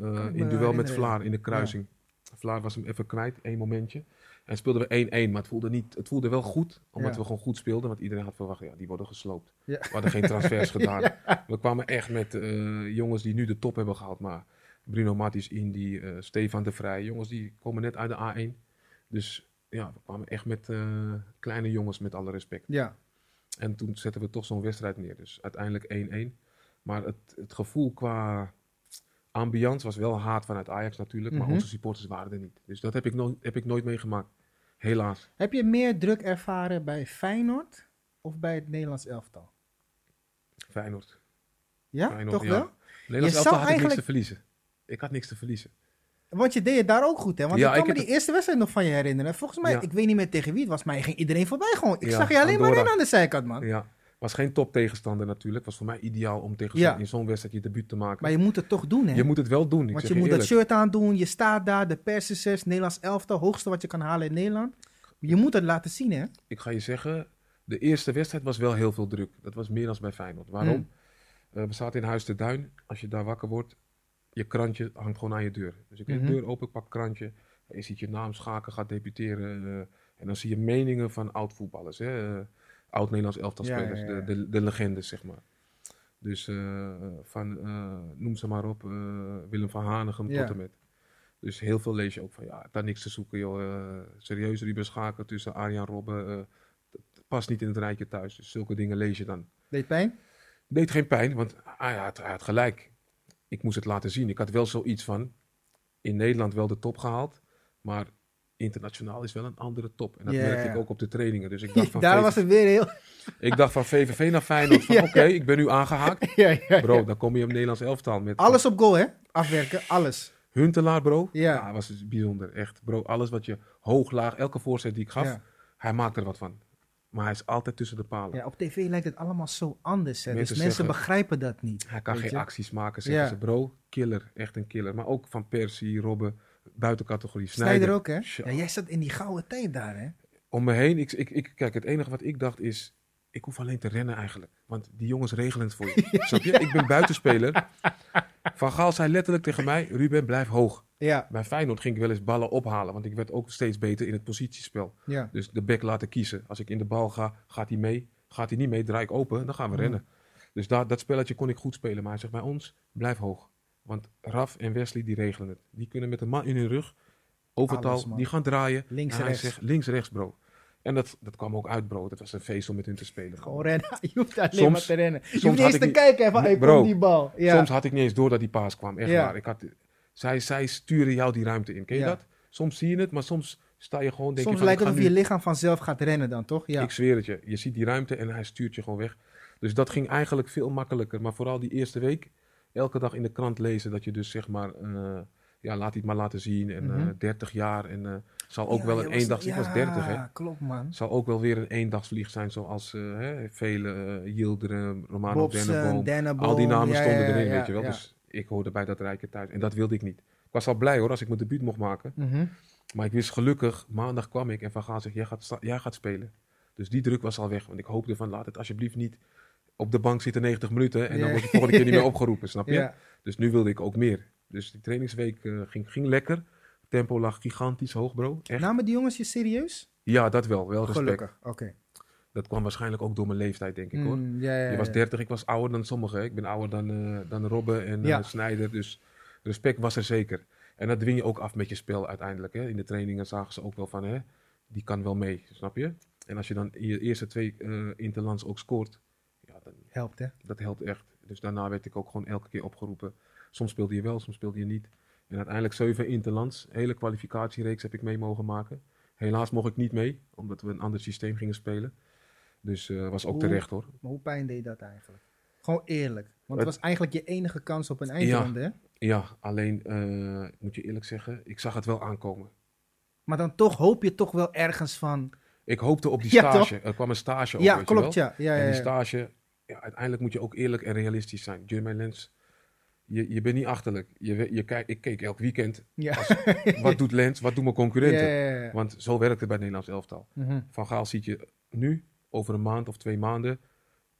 eh, in duel met Vlaar in de kruising. Vlaar was hem even kwijt, één momentje. En speelden we 1-1, maar het voelde, niet, het voelde wel goed. Omdat Ja. we gewoon goed speelden. Want iedereen had verwacht, ja, die worden gesloopt. Ja. We hadden geen transfers gedaan. We kwamen echt met eh, jongens die nu de top hebben gehaald. Maar Bruno Martins, Indy, eh Stefan de Vrij. Jongens die komen net uit de A1. Dus ja, we kwamen echt met eh, kleine jongens, met alle respect. ja. En toen zetten we toch zo'n wedstrijd neer. Dus uiteindelijk 1-1. Maar het, het gevoel qua ambiance was wel haat vanuit Ajax natuurlijk. Maar Mhm. onze supporters waren er niet. Dus dat heb ik, nooit heb ik nooit meegemaakt. Helaas. Heb je meer druk ervaren bij Feyenoord of bij het Nederlands elftal? Feyenoord. Ja, Feyenoord, toch ja. wel? Nederlands Je elftal had ik niks eigenlijk- te verliezen. Ik had niks te verliezen. Want je deed het daar ook goed, hè? Want Ja, ik kan ik me die eerste wedstrijd nog van je herinneren. Volgens mij, Ja. ik weet niet meer tegen wie het was, maar je ging iedereen voorbij gewoon. Ik Ja, zag je alleen maar in aan de zijkant, man. Ja. Was geen top tegenstander natuurlijk. Was voor mij ideaal om tegen in zo'n wedstrijd je debuut te maken. Maar je moet het toch doen, hè? je moet het wel doen. Ik Want je moet dat shirt aandoen, je staat daar, de persisses, Nederlands elftal, hoogste wat je kan halen in Nederland. Je moet het laten zien, hè? ik ga je zeggen, de eerste wedstrijd was wel heel veel druk. Dat was meer dan bij Feyenoord. Waarom? Hmm. Eh, we zaten in Huis de Duin. Als je daar wakker wordt, je krantje hangt gewoon aan je deur. Dus ik heb Mhm. de deur open, ik pak krantje. Je ziet je naam schaken, gaat debuteren. eh, en dan zie je meningen van oud-voetballers. hè, eh, Oud-Nederlands elftal Ja, spelers, ja, ja. De, de, de legendes, zeg maar. Dus eh, van, noem ze maar op, Willem van Hanegem Ja. tot en met. Dus heel veel lees je ook van, ja, daar niks te zoeken, joh. serieus, Ruben Schaken tussen Arjan Robben. past niet in het rijtje thuis. Dus zulke dingen lees je dan. Deed pijn? Deed geen pijn, want hij had, hij had gelijk. Ik moest het laten zien. Ik had wel zoiets van, in Nederland wel de top gehaald, maar internationaal is wel een andere top. En dat merkte ik ook op de trainingen. Dus ik dacht van, Daar was het weer heel... ik dacht van VVV naar Feyenoord, van Ja. oké, ik ben nu aangehaakt. ja, ja, Bro, dan kom je op Nederlands elftal met Alles op goal, hè? Afwerken, alles. Huntelaar, bro. Ja. Ja, was bijzonder. Echt, bro. Alles wat je hoog, laag, elke voorzet die ik gaf, hij maakt er wat van. Maar hij is altijd tussen de palen. Ja, op tv lijkt het allemaal zo anders. Hè? Mensen dus mensen zeggen- begrijpen dat niet. Hij kan geen je? acties maken, zeggen Ja. ze. Bro, killer. Echt een killer. Maar ook van Persie, Robben, buitencategorie. Snijder Snijder. ook, hè? Ja, jij zat in die gouden tijd daar, hè? Om me heen, ik, ik, ik, kijk, het enige wat ik dacht is, ik hoef alleen te rennen eigenlijk. Want die jongens regelen het voor je. Snap je? Ik ben buitenspeler. Van Gaal zei letterlijk tegen mij, Ruben, blijf hoog. Ja, Bij Feyenoord ging ik wel eens ballen ophalen, want ik werd ook steeds beter in het positiespel. ja. Dus de back laten kiezen. Als ik in de bal ga, gaat hij mee. Gaat hij niet mee, draai ik open, dan gaan we rennen. Dus dat, dat spelletje kon ik goed spelen. Maar hij zegt bij ons, blijf hoog. Want Raf en Wesley, die regelen het. Die kunnen met een man in hun rug, overtal, Alles, die gaan draaien. Links, En hij rechts. zegt, links, rechts, bro. En dat, dat kwam ook uit, bro. Dat was een feest om met hun te spelen. Gewoon rennen. Je hoeft alleen Soms- maar te rennen. Je soms hoeft eens ik te niet- kijken van, hey, Bro, kom die bal. Ja. Soms had ik niet eens door dat die paas kwam. Echt Ja. waar. Ik had, zij, zij sturen jou die ruimte in. Ken je Ja. dat? Soms zie je het, maar soms sta je gewoon... Denk Soms je van, lijkt ik het of nu- je lichaam vanzelf gaat rennen dan, toch? Ja. Ik zweer het je. Je ziet die ruimte en hij stuurt je gewoon weg. Dus dat ging eigenlijk veel makkelijker. Maar vooral die eerste week, elke dag in de krant lezen dat je dus zeg maar, eh, ja, laat hij het maar laten zien. En eh Mhm. 30 jaar en eh, zal ook Ja, wel een eendags, ik was 30 hè. Ja, klopt man. Zal ook wel weer een eendagsvlieg zijn zoals eh, hè, vele, eh Yildirim, Romano Denneboom. Denneboom. Al die namen ja, stonden ja, erin, ja, weet je wel. ja. Dus ik hoorde bij dat rijke thuis. En dat wilde ik niet. Ik was al blij hoor, als ik mijn debuut mocht maken. Mhm. Maar ik wist gelukkig, maandag kwam ik en Van Gaal zegt, jij gaat, jij gaat spelen. Dus die druk was al weg. Want ik hoopte van, laat het alsjeblieft niet op de bank zitten 90 minuten. En dan Ja. word je volgende keer niet meer opgeroepen, snap je? Ja. Dus nu wilde ik ook meer. Dus die trainingsweek eh, ging, ging lekker. Tempo lag gigantisch hoog, bro. Echt. Namen die jongens je serieus? Ja, dat wel. Wel respect. Gelukkig, oké. Dat kwam waarschijnlijk ook door mijn leeftijd, denk ik hoor. Mm, ja, ja, Je was ja. 30, ik was ouder dan sommigen. Ik ben ouder dan, eh dan Robben en Ja. eh, Snijder. Dus respect was er zeker. En dat dwing je ook af met je spel uiteindelijk. Hè. In de trainingen zagen ze ook wel van, hè, die kan wel mee, snap je? En als je dan in je eerste twee eh interlands ook scoort, ja, dan, Helpt, hè? dat helpt echt. Dus daarna werd ik ook gewoon elke keer opgeroepen. Soms speelde je wel, soms speelde je niet. En uiteindelijk zeven interlands, hele kwalificatiereeks heb ik mee mogen maken. Helaas mocht ik niet mee, omdat we een ander systeem gingen spelen. Dus eh was ook Hoe- terecht hoor. Maar hoe pijn deed dat eigenlijk? Gewoon eerlijk. Want het Het- was eigenlijk je enige kans op een eindronde, hè? Ja, alleen, eh, moet je eerlijk zeggen, ik zag het wel aankomen. Maar dan toch hoop je toch wel ergens van... Ik hoopte op die Ja, stage. Er kwam een stage ook, ja, klopt, ja. ja, ja, En die stage, ja, uiteindelijk moet je ook eerlijk en realistisch zijn. Jermaine Lens, je, je bent niet achterlijk. Je, je ik keek elk weekend, Ja. wat doet Lens, wat doen mijn concurrenten? ja, ja, ja. Want zo werkt het bij het Nederlands elftal. Mhm. Van Gaal ziet je nu, over een maand of twee maanden,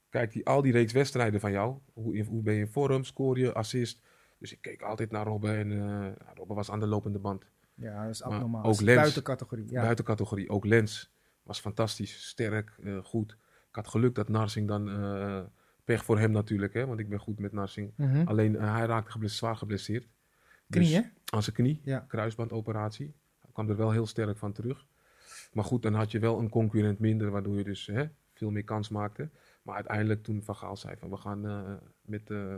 kijkt hij al die reeks wedstrijden van jou. Hoe, hoe ben je in vorm, scoor je, assist. Dus ik keek altijd naar Robben en eh, Robben was aan de lopende band. Ja, dat is abnormaal. ook Lens. buiten categorie. Ja. Buiten categorie. Ook Lens was fantastisch, sterk, eh, goed. Ik had geluk dat Narsing dan, eh, pech voor hem natuurlijk, hè, want ik ben goed met Narsing. Mhm. Alleen eh, hij raakte geblesseerd, zwaar geblesseerd. Knie? Aan zijn knie, Ja. kruisbandoperatie. Hij kwam er wel heel sterk van terug. Maar goed, dan had je wel een concurrent minder, waardoor je dus hè, veel meer kans maakte. Maar uiteindelijk toen Van Gaal zei van we gaan eh, met eh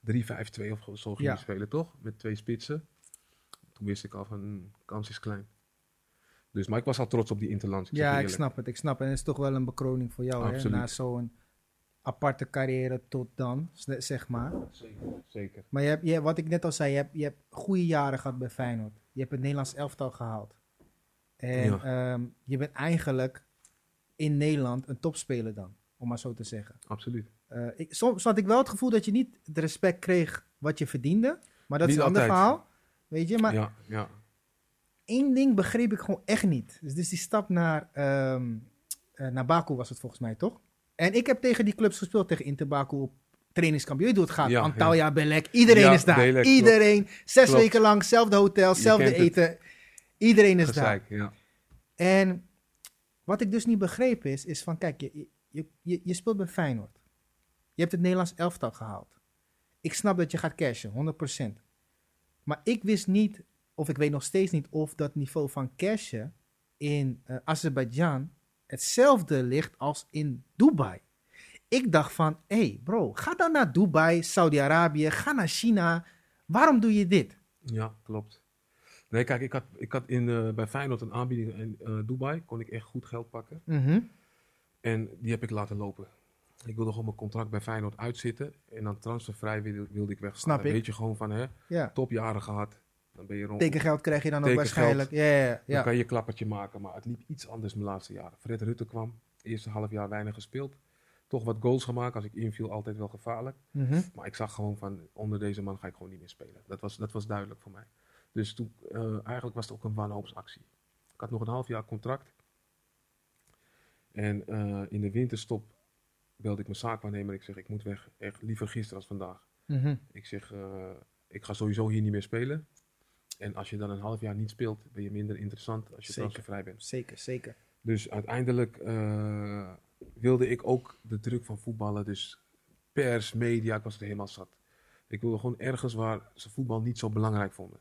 3-5-2 of zo gingen Ja. spelen, toch? Met twee spitsen. Toen wist ik al van hm, kans is klein. Dus, maar ik was al trots op die Interlands. Ja, ik snap het. Ik snap het. En het is toch wel een bekroning voor jou, hè? Na zo'n aparte carrière tot dan, zeg maar. Zeker, zeker. Maar je hebt, je, wat ik net al zei, je hebt, je hebt goede jaren gehad bij Feyenoord. Je hebt het Nederlands elftal gehaald. En Ja. ehm, je bent eigenlijk in Nederland een topspeler dan, om maar zo te zeggen. Absoluut. Eh, ik, soms had ik wel het gevoel dat je niet het respect kreeg wat je verdiende. Maar dat Niet is een ander verhaal. Weet je, maar ja, ja. één ding begreep ik gewoon echt niet. Dus, dus die stap naar, ehm eh, naar Baku was het volgens mij, toch? En ik heb tegen die clubs gespeeld, tegen Inter Baku op trainingskamp. Je het gaat. Ja, Antalya, Belek, iedereen Ja, is daar. Belek, klopt. iedereen. Zes Klopt. weken lang, zelfde hotel, zelfde het. eten. Iedereen is daar. Ja. En wat ik dus niet begreep is, is van kijk, je, je, je, je speelt bij Feyenoord. Je hebt het Nederlands elftal gehaald. Ik snap dat je gaat cashen, 100%. Maar ik wist niet, of ik weet nog steeds niet, of dat niveau van cashen in eh Azerbeidzjan hetzelfde ligt als in Dubai. Ik dacht van, hé hey bro, ga dan naar Dubai, Saudi-Arabië, ga naar China. Waarom doe je dit? Ja, klopt. Nee, kijk, ik had, ik had in, eh, bij Feyenoord een aanbieding in eh, Dubai. Kon ik echt goed geld pakken. Mhm. En die heb ik laten lopen. Ik wilde gewoon mijn contract bij Feyenoord uitzitten. En dan transfervrij wilde, wilde ik weggaan. Snap ik. weet je gewoon van, hè, Ja. topjaren gehad. Dan ben je rond. Tekengeld krijg je dan ook waarschijnlijk. Ja, ja, ja. Dan kan je een klappertje maken. Maar het liep iets anders mijn laatste jaren. Fred Rutte kwam. Eerste half jaar weinig gespeeld. Toch wat goals gemaakt. Als ik inviel, altijd wel gevaarlijk. Mhm. Maar ik zag gewoon van, onder deze man ga ik gewoon niet meer spelen. Dat was, dat was duidelijk voor mij. Dus toen, eh, eigenlijk was het ook een wanhoopsactie. Ik had nog een half jaar contract. En eh, in de winterstop belde ik mijn zaakwaarnemer. Ik zeg, ik moet weg. Echt liever gisteren als vandaag. Mhm. Ik zeg, eh, ik ga sowieso hier niet meer spelen. En als je dan een half jaar niet speelt, ben je minder interessant als je transfervrij bent. Zeker, zeker. Dus uiteindelijk eh, wilde ik ook de druk van voetballen. Dus pers, media, ik was er helemaal zat. Ik wilde gewoon ergens waar ze voetbal niet zo belangrijk vonden.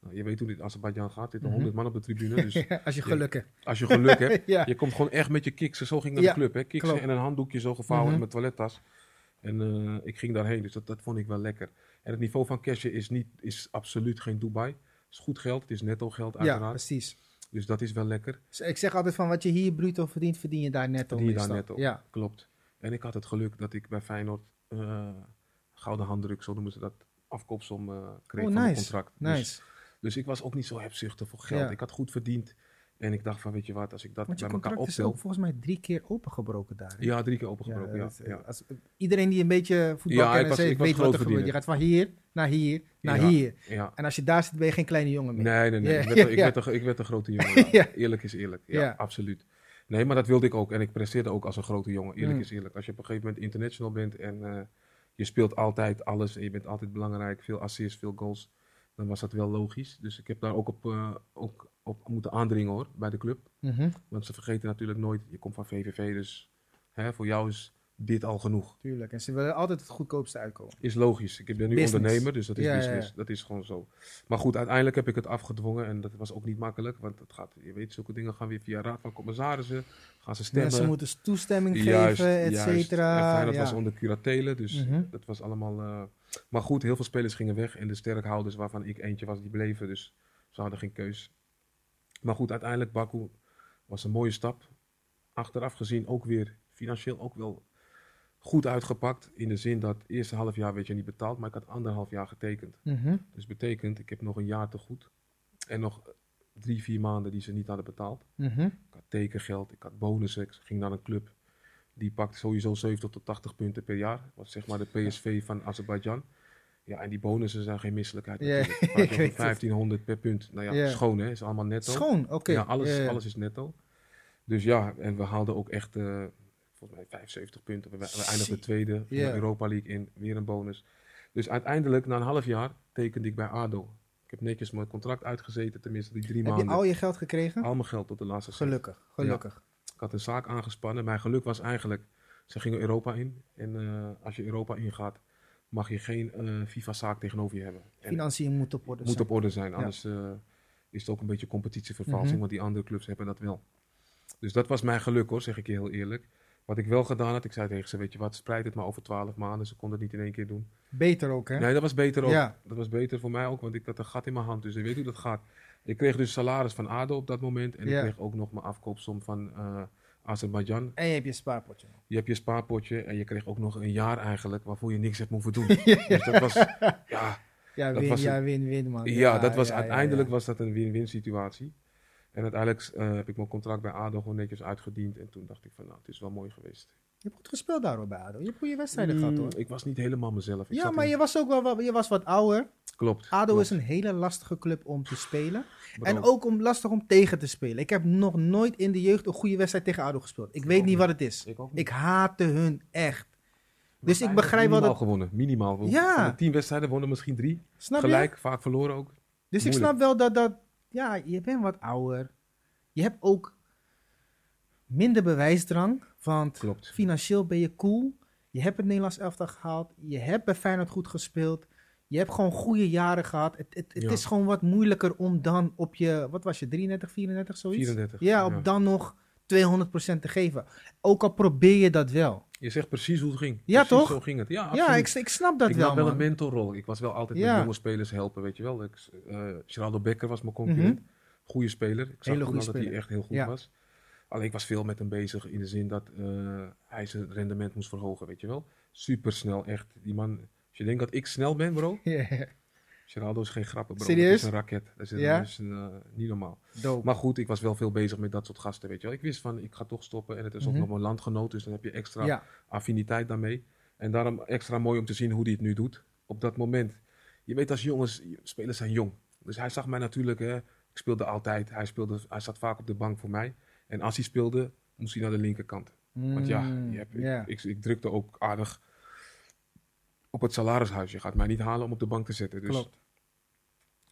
Nou, je weet hoe dit Azerbeidzjan gaat. Zitten Mhm. 100 man op de tribune. Dus Als je geluk hebt. als je geluk hebt, ja. je komt gewoon echt met je kiksen. Zo ging ik naar Ja, de club. Hè. Kiksen klopt. en een handdoekje zo gevouwen Mhm. in mijn toilettas. En eh, ik ging daarheen. Dus dat, dat vond ik wel lekker. En het niveau van Kesje is, niet, is absoluut geen Dubai. Het is goed geld. Het is netto geld ja, uiteraard. precies. dus dat is wel lekker. Dus ik zeg altijd van wat je hier bruto verdient, verdien je daar netto. Verdien je daar netto. Ja. Klopt. En ik had het geluk dat ik bij Feyenoord eh, gouden handdruk, zo noemen ze dat, afkoopsom eh kreeg Oh, van nice. contract. Dus, Nice. dus ik was ook niet zo hebzuchtig voor geld. Ja. Ik had goed verdiend. En ik dacht van, weet je wat, als ik dat bij elkaar is optel... ook volgens mij drie keer opengebroken daar. hè? Ja, drie keer opengebroken, ja. dat, eh, ja. als, iedereen die een beetje voetbal Ja, was- heeft, weet wat er gebeurt. Je gaat van hier naar hier naar hier. ja. En als je daar zit, ben je geen kleine jongen meer. Nee, nee, nee. Ik, werd, ik, werd een, ik werd een grote jongen. Eerlijk is eerlijk. Ja, Ja. absoluut. Nee, maar dat wilde ik ook. En ik presteerde ook als een grote jongen. Eerlijk Mm. is eerlijk. Als je op een gegeven moment international bent en eh, je speelt altijd alles en je bent altijd belangrijk, veel assists, veel goals, dan was dat wel logisch. Dus ik heb daar ook op, eh, ook op moeten aandringen hoor, bij de club. Mhm, Want ze vergeten natuurlijk nooit, je komt van VVV, dus hè, voor jou is dit al genoeg. tuurlijk. En ze willen altijd het goedkoopste uitkomen. Is logisch. Ik ben nu Business. ondernemer, dus dat is Ja, business. ja. Dat is gewoon zo. Maar goed, uiteindelijk heb ik het afgedwongen en dat was ook niet makkelijk. Want het gaat, je weet, zulke dingen gaan weer via raad van commissarissen. Gaan ze stemmen. Mensen moeten toestemming Juist, geven, et cetera. Ja. was onder curatele, dus Mhm. dat was allemaal... eh, Maar goed, heel veel spelers gingen weg en de sterkhouders waarvan ik eentje was, die bleven. Dus ze hadden geen keus. Maar goed, uiteindelijk Baku was een mooie stap. Achteraf gezien ook weer financieel ook wel goed uitgepakt. In de zin dat het eerste half jaar werd je niet betaald, maar ik had anderhalf jaar getekend. Mhm. Dus betekent, ik heb nog een jaar te goed. En nog drie, vier maanden die ze niet hadden betaald. Mhm. Ik had tekengeld, ik had bonussen. Ik ging naar een club. Die pakte sowieso 70 tot 80 punten per jaar. Was zeg maar de PSV van Azerbeidzjan. Ja, en die bonussen zijn geen misselijkheid. Ja, natuurlijk. ik Praat je over weet het. 1500 per punt. Nou ja, schoon hè, is allemaal netto. Schoon, oké. Ja, alles, alles is netto. Dus ja, en we haalden ook echt, eh, volgens mij 75 punten. We, we eindigden tweede van de Europa League in, weer een bonus. Dus uiteindelijk, na een half jaar, tekende ik bij ADO. Ik heb netjes mijn contract uitgezeten, tenminste die drie Heb je maanden. al je geld gekregen? Al mijn geld tot de laatste cent. Gelukkig, gelukkig. Ik had een zaak aangespannen. Mijn geluk was eigenlijk, ze gingen Europa in. En eh, als je Europa ingaat, mag je geen eh, FIFA-zaak tegenover je hebben. En Financiën moet op orde moet zijn. op orde zijn, anders eh, is het ook een beetje competitievervalsing, Mhm. want die andere clubs hebben dat wel. Dus dat was mijn geluk hoor, zeg ik je heel eerlijk. Wat ik wel gedaan had, ik zei tegen ze, weet je wat, spreid het maar over twaalf maanden. Ze konden het niet in één keer doen. Beter ook, hè? Nee, dat was beter ook. Ja. Dat was beter voor mij ook, want ik had een gat in mijn hand. Dus je weet hoe dat gaat. Ik kreeg dus salaris van ADO op dat moment. En Ja. ik kreeg ook nog mijn afkoopsom van eh Azerbeidzjan. En je hebt je spaarpotje. Je hebt je spaarpotje en je kreeg ook nog een jaar eigenlijk waarvoor je niks hebt hoeven doen. Dus dat was, ja, Ja, Dat win, was ja, win, win, man. ja, dat was ja, uiteindelijk ja. was dat een win-win situatie. En uiteindelijk eh, heb ik mijn contract bij ADO gewoon netjes uitgediend. En toen dacht ik van, nou, het is wel mooi geweest. Je hebt goed gespeeld daar hoor, bij ADO. Je hebt goede wedstrijden gehad, hoor. Mm, Ik was niet helemaal mezelf. Ik Ja, maar in- je was ook wel wat, je was wat ouder. Klopt. ADO klopt. is een hele lastige club om te spelen. Bro, En ook om, lastig om tegen te spelen. Ik heb nog nooit in de jeugd een goede wedstrijd tegen ADO gespeeld. Ik weet niet niet. wat het is. Ik. Ik haatte hun echt. Maar Dus ik begrijp wel minimaal dat... gewonnen. Minimaal. Ja. Van de tien wedstrijden wonnen misschien drie. Snap je? Gelijk, vaak verloren ook. Dus ik snap wel dat dat... Ja, je bent wat ouder. Je hebt ook minder bewijsdrang. Want Klopt. financieel ben je cool. Je hebt het Nederlands elftal gehaald. Je hebt bij Feyenoord goed gespeeld. Je hebt gewoon goede jaren gehad. Het, het, het Ja. is gewoon wat moeilijker om dan op je... Wat was je? 33, 34, zoiets? 34. Ja, op dan nog 200% te geven. Ook al probeer je dat wel. Je zegt precies hoe het ging. Ja, Precies toch? Zo ging het. Ja, Ja, absoluut. ik, ik snap dat ik wel, had wel een mentorrol. Ik was wel altijd Ja. met jonge spelers helpen, weet je wel. Ik, eh Geraldo Becker was mijn concurrent. Goeie speler. Ik zag. Hele toen goede al dat hij echt heel goed Ja. was. Alleen ik was veel met hem bezig in de zin dat eh, hij zijn rendement moest verhogen, weet je wel. Supersnel, echt. Die man, als je denkt dat ik snel ben, bro. Ja, ja. Geraldo is geen grappen, bro. Serieus? Dat is een raket. Dat is, Ja? dat is eh, niet normaal. Dope. Maar goed, ik was wel veel bezig met dat soort gasten, weet je wel. Ik wist van, ik ga toch stoppen. En het is Mhm. ook nog mijn landgenoot, dus dan heb je extra ja, affiniteit daarmee. En daarom extra mooi om te zien hoe hij het nu doet. Op dat moment. Je weet als jongens, spelers zijn jong. Dus hij zag mij natuurlijk, hè, ik speelde altijd. Hij, speelde, hij zat vaak op de bank voor mij. En als hij speelde, moest hij naar de linkerkant. Want ja, Mm, je hebt, ik- ik, ik, drukte ook aardig op het salarishuis. Je gaat mij niet halen om op de bank te zetten. Dus, Klopt.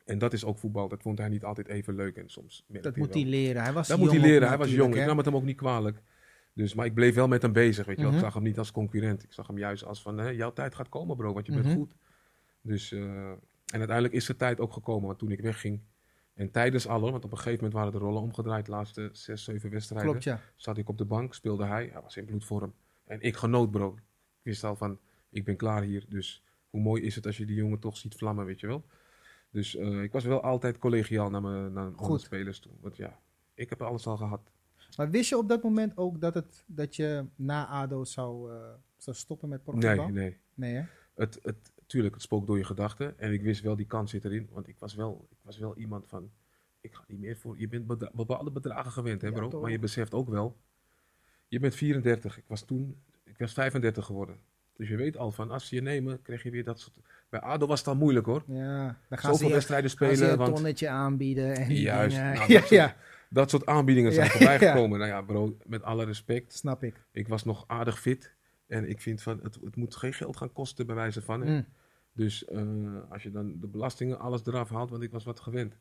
En dat is ook voetbal. Dat vond hij niet altijd even leuk. En soms Dat moet wel. hij leren. Hij was Dat jong moet hij leren. Hij was jong. Ik nam het hem ook niet kwalijk. Dus, maar ik bleef wel met hem bezig. Weet je wel. Mhm. Ik zag hem niet als concurrent. Ik zag hem juist als van, hè, jouw tijd gaat komen bro, want je Mhm. bent goed. Dus, eh, en uiteindelijk is de tijd ook gekomen. Want toen ik wegging, en tijdens alle, want op een gegeven moment waren de rollen omgedraaid. De laatste zes, zeven wedstrijden. Klopt, ja. Zat ik op de bank, speelde hij. Hij was in bloedvorm. En ik genoot bro. Ik wist al van, ik ben klaar hier. Dus hoe mooi is het als je die jongen toch ziet vlammen, weet je wel. Dus eh, ik was wel altijd collegiaal naar mijn, naar Goed. spelers toe. Want ja, ik heb alles al gehad. Maar wist je op dat moment ook dat, het, dat je na ADO zou, eh, zou stoppen met Nee, profvoetbal? nee. Nee, hè? Het, het, tuurlijk, het spook door je gedachten. En ik wist wel, die kans zit erin. Want ik was wel, ik was wel iemand van... Ik ga niet meer voor... Je bent bedra- bepaalde bedragen gewend, hè Ja, bro? maar je beseft ook wel... Je bent 34. Ik was toen... Ik was 35 geworden. Dus je weet al van, als ze je nemen, krijg je weer dat soort... Bij ADO was het al moeilijk, hoor. Ja, dan gaan ze Zoveel wedstrijden ze je spelen. een Want tonnetje aanbieden. En Juist. Nou, ja, dat soort- ja, dat soort aanbiedingen zijn Ja, voorbij ja. gekomen. Nou ja, bro, met alle respect. snap ik. Ik was nog aardig fit. En ik vind van, het, het moet geen geld gaan kosten bij wijze van. hè. Mm. Dus eh, als je dan de belastingen, alles eraf haalt, want ik was wat gewend.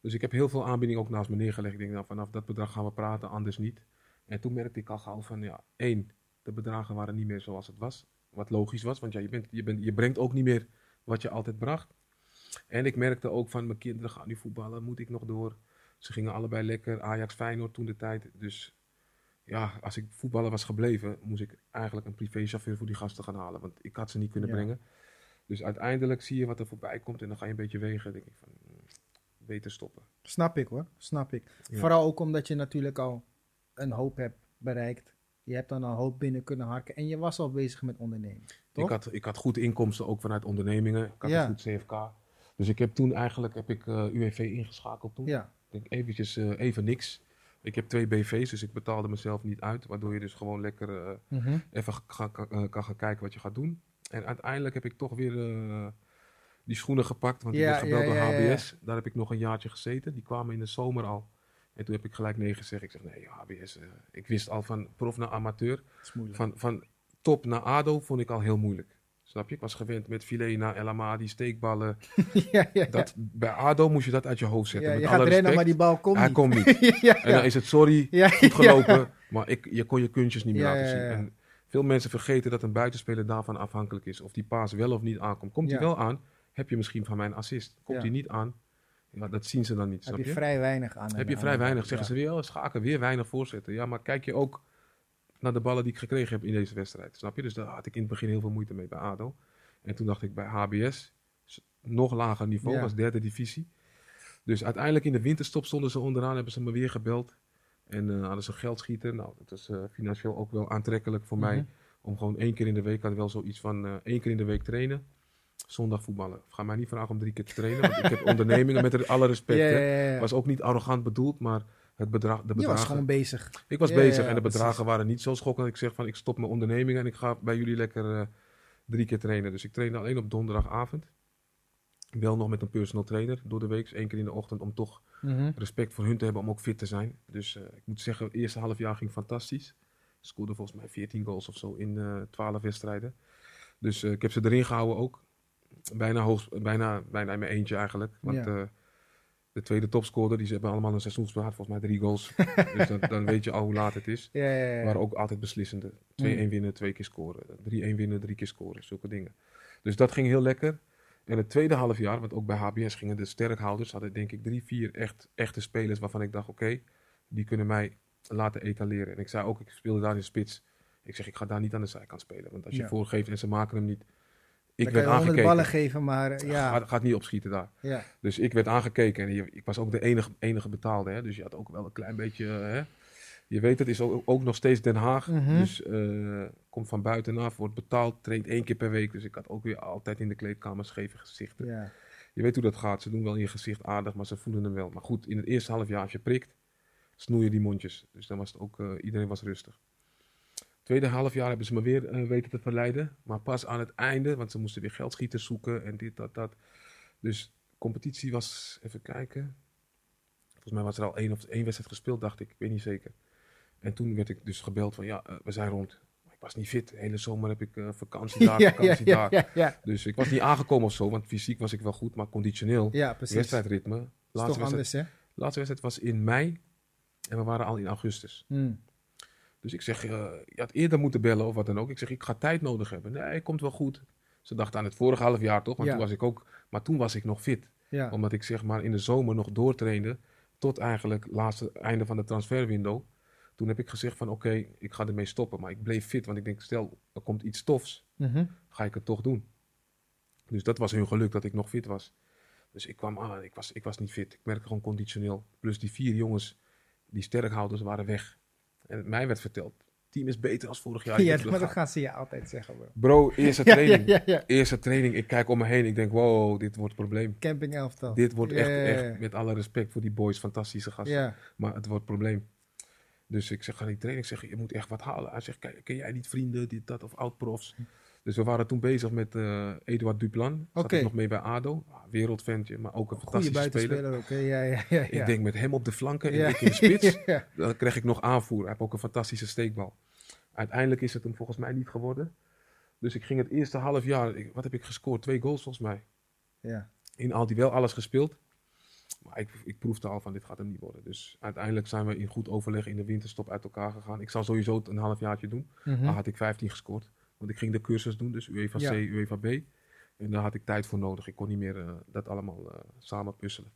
Dus ik heb heel veel aanbiedingen ook naast me neergelegd. Ik denk, nou, vanaf dat bedrag gaan we praten, anders niet. En toen merkte ik al gauw van, ja, één, de bedragen waren niet meer zoals het was. Wat logisch was, want ja, je, bent, je, bent, je brengt ook niet meer wat je altijd bracht. En ik merkte ook van, mijn kinderen gaan nu voetballen, moet ik nog door? Ze gingen allebei lekker, Ajax Feyenoord toen de tijd. Dus ja, als ik voetballer was gebleven, moest ik eigenlijk een privéchauffeur voor die gasten gaan halen. Want ik had ze niet kunnen Ja. brengen. Dus uiteindelijk zie je wat er voorbij komt en dan ga je een beetje wegen. denk ik van, mm, beter stoppen. Snap ik hoor, snap ik. Ja. Vooral ook omdat je natuurlijk al een hoop hebt bereikt. Je hebt dan al een hoop binnen kunnen harken en je was al bezig met ondernemen. Toch? Ik had, ik had goede inkomsten ook vanuit ondernemingen. Ik had Ja. een goed CFK. Dus ik heb toen eigenlijk heb ik, eh, UWV ingeschakeld toen. Ja, Ik denk eventjes eh, even niks. Ik heb twee BV's, dus ik betaalde mezelf niet uit. Waardoor je dus gewoon lekker eh, Mhm. even kan gaan kijken wat je gaat doen. En uiteindelijk heb ik toch weer eh, die schoenen gepakt. Want ik Ja, werd gebeld ja, door. HBS. Daar heb ik nog een jaartje gezeten. Die kwamen in de zomer al. En toen heb ik gelijk nee gezegd. Ik zeg nee, HBS. eh, ik wist al van prof naar amateur. dat is moeilijk. Van, van top naar ADO vond ik al heel moeilijk. Snap je? Ik was gewend met filet naar El Amadi, steekballen. ja, ja, ja. Dat, bij ADO moest je dat uit je hoofd zetten. met je alle gaat rennen, respect. maar die bal komt Hij niet. komt niet. En dan is het sorry, goed gelopen. Maar ik, je kon je kunstjes niet meer laten zien. En veel mensen vergeten dat een buitenspeler daarvan afhankelijk is. Of die paas wel of niet aankomt. Komt Ja. hij wel aan, heb je misschien van mijn assist. Komt Ja. hij niet aan, ja, dat zien ze dan niet. Heb je je? vrij weinig aan. Heb je aan- vrij weinig. Zeggen ze weer, oh, schaken, weer weinig voorzetten. Ja, maar kijk je ook naar de ballen die ik gekregen heb in deze wedstrijd. Snap je? Dus daar had ik in het begin heel veel moeite mee bij ADO. En toen dacht ik bij HBS, nog lager niveau, was derde divisie. Dus uiteindelijk in de winterstop stonden ze onderaan, hebben ze me weer gebeld. En eh, hadden ze geldschieter. Nou, dat is eh, financieel ook wel aantrekkelijk voor mij. Mhm. Om gewoon één keer in de week, ik had wel zoiets van eh, één keer in de week trainen. Zondag voetballen. Ga mij niet vragen om drie keer te trainen. Want ik heb ondernemingen met alle respect. Ja, hè. ja, ja, ja. Was ook niet arrogant bedoeld, maar het bedrag, de Je bedragen... was gewoon bezig. Ik was bezig en de precies. bedragen waren niet zo schokkend. Ik zeg van, ik stop mijn onderneming en ik ga bij jullie lekker drie keer trainen. Dus ik trainde alleen op donderdagavond. Wel nog met een personal trainer door de week, één keer in de ochtend, om toch Mhm. respect voor hun te hebben om ook fit te zijn. Dus eh, ik moet zeggen, het eerste half jaar ging fantastisch. Ik scoorde volgens mij 14 goals of zo in eh 12 wedstrijden. Dus eh, ik heb ze erin gehouden ook. Bijna, hoog, bijna, bijna in mijn eentje eigenlijk. Want Ja. de tweede topscorer, die ze hebben allemaal een seizoensbehaard, volgens mij drie goals. dus dan, dan weet je al hoe laat het is. Ja, ja, ja. waren ook altijd beslissende. 2-1 Mm. winnen, twee keer scoren. 3-1 winnen, drie keer scoren. Zulke dingen. Dus dat ging heel lekker. En het tweede half jaar, want ook bij HBS gingen de sterkhouders, hadden denk ik drie, vier echt, echte spelers waarvan ik dacht, oké, die kunnen mij laten etaleren. En ik zei ook, ik speelde daar in spits. Ik zeg, ik ga daar niet aan de zijkant spelen. Want als je Ja. voorgeeft en ze maken hem niet... Ik Dan werd aangekeken. ballen geven, maar ja. Gaat, gaat niet opschieten daar. ja. Dus ik werd aangekeken en ik was ook de enige, enige betaalde. Hè? Dus je had ook wel een klein beetje... eh, Hè? Je weet, het is ook, nog steeds Den Haag. Mhm. Dus eh, komt van buitenaf, wordt betaald, traint één keer per week. Dus ik had ook weer altijd in de kleedkamer scheve gezichten. ja. Je weet hoe dat gaat. Ze doen wel in je gezicht aardig, maar ze voelen hem wel. Maar goed, in het eerste half jaar als je prikt, snoeien die mondjes. Dus dan was het ook, eh, iedereen was rustig. Tweede half jaar hebben ze me weer eh, weten te verleiden. Maar pas aan het einde, want ze moesten weer geldschieters zoeken en dit, dat, dat. Dus competitie was, even kijken. Volgens mij was er al één of één wedstrijd gespeeld, dacht ik. Ik weet niet zeker. En toen werd ik dus gebeld van, ja, eh, we zijn rond. Ik was niet fit. De hele zomer heb ik eh, vakantie daar, ja, vakantie ja, daar. ja, ja. Dus ik was niet aangekomen of zo, want fysiek was ik wel goed, maar conditioneel. Ja, precies. Wedstrijdritme. is toch Laatste wedstrijd, anders, hè? laatste wedstrijd was in mei en we waren al in augustus. Hmm. Dus ik zeg, eh, je had eerder moeten bellen of wat dan ook. Ik zeg, ik ga tijd nodig hebben. Nee, komt wel goed. Ze dachten aan het vorige half jaar toch, want toen was ik ook, maar toen was ik nog fit. Omdat ik zeg maar in de zomer nog doortrainde tot eigenlijk laatste einde van de transferwindow. Toen heb ik gezegd van oké, ik ga ermee stoppen. Maar ik bleef fit, want ik denk stel er komt iets tofs, Mhm. ga ik het toch doen. Dus dat was hun geluk dat ik nog fit was. Dus ik kwam aan, ik was, ik was niet fit. Ik merkte gewoon conditioneel. Plus die vier jongens, die sterkhouders, waren weg. En mij werd verteld, team is beter als vorig jaar. Ja, maar dat gaan. ze je altijd zeggen, bro. Bro, eerste training. ja, ja, ja. Eerste training, ik kijk om me heen. Ik denk, wow, dit wordt een probleem. Camping elftal. Dit wordt echt, echt, met alle respect voor die boys, fantastische gasten. Maar het wordt een probleem. Dus ik zeg aan die trainer, ik zeg, je moet echt wat halen. Hij zegt, "Ken- ken jij niet vrienden, dit, dat, of oud-profs? Dus we waren toen bezig met eh Eduard Duplan. Zat ik nog mee bij ADO. Ah, Wereldventje, maar ook een fantastische speler. hè? Ja, ja, ja. ja. Ik denk met hem op de flanken en ik in de spits. Dan kreeg ik nog aanvoer. Hij heeft ook een fantastische steekbal. Uiteindelijk is het hem volgens mij niet geworden. Dus ik ging het eerste half jaar, ik- wat heb ik gescoord? Twee goals volgens mij. ja. In al die wel alles gespeeld. Maar ik, ik proefde al van dit gaat hem niet worden. Dus uiteindelijk zijn we in goed overleg in de winterstop uit elkaar gegaan. Ik zou sowieso het een halfjaartje doen. Mhm. Dan had ik 15 gescoord. Want ik ging de cursus doen, dus UEFA Ja. C, UEFA B. En daar had ik tijd voor nodig. Ik kon niet meer eh, dat allemaal eh, samen puzzelen.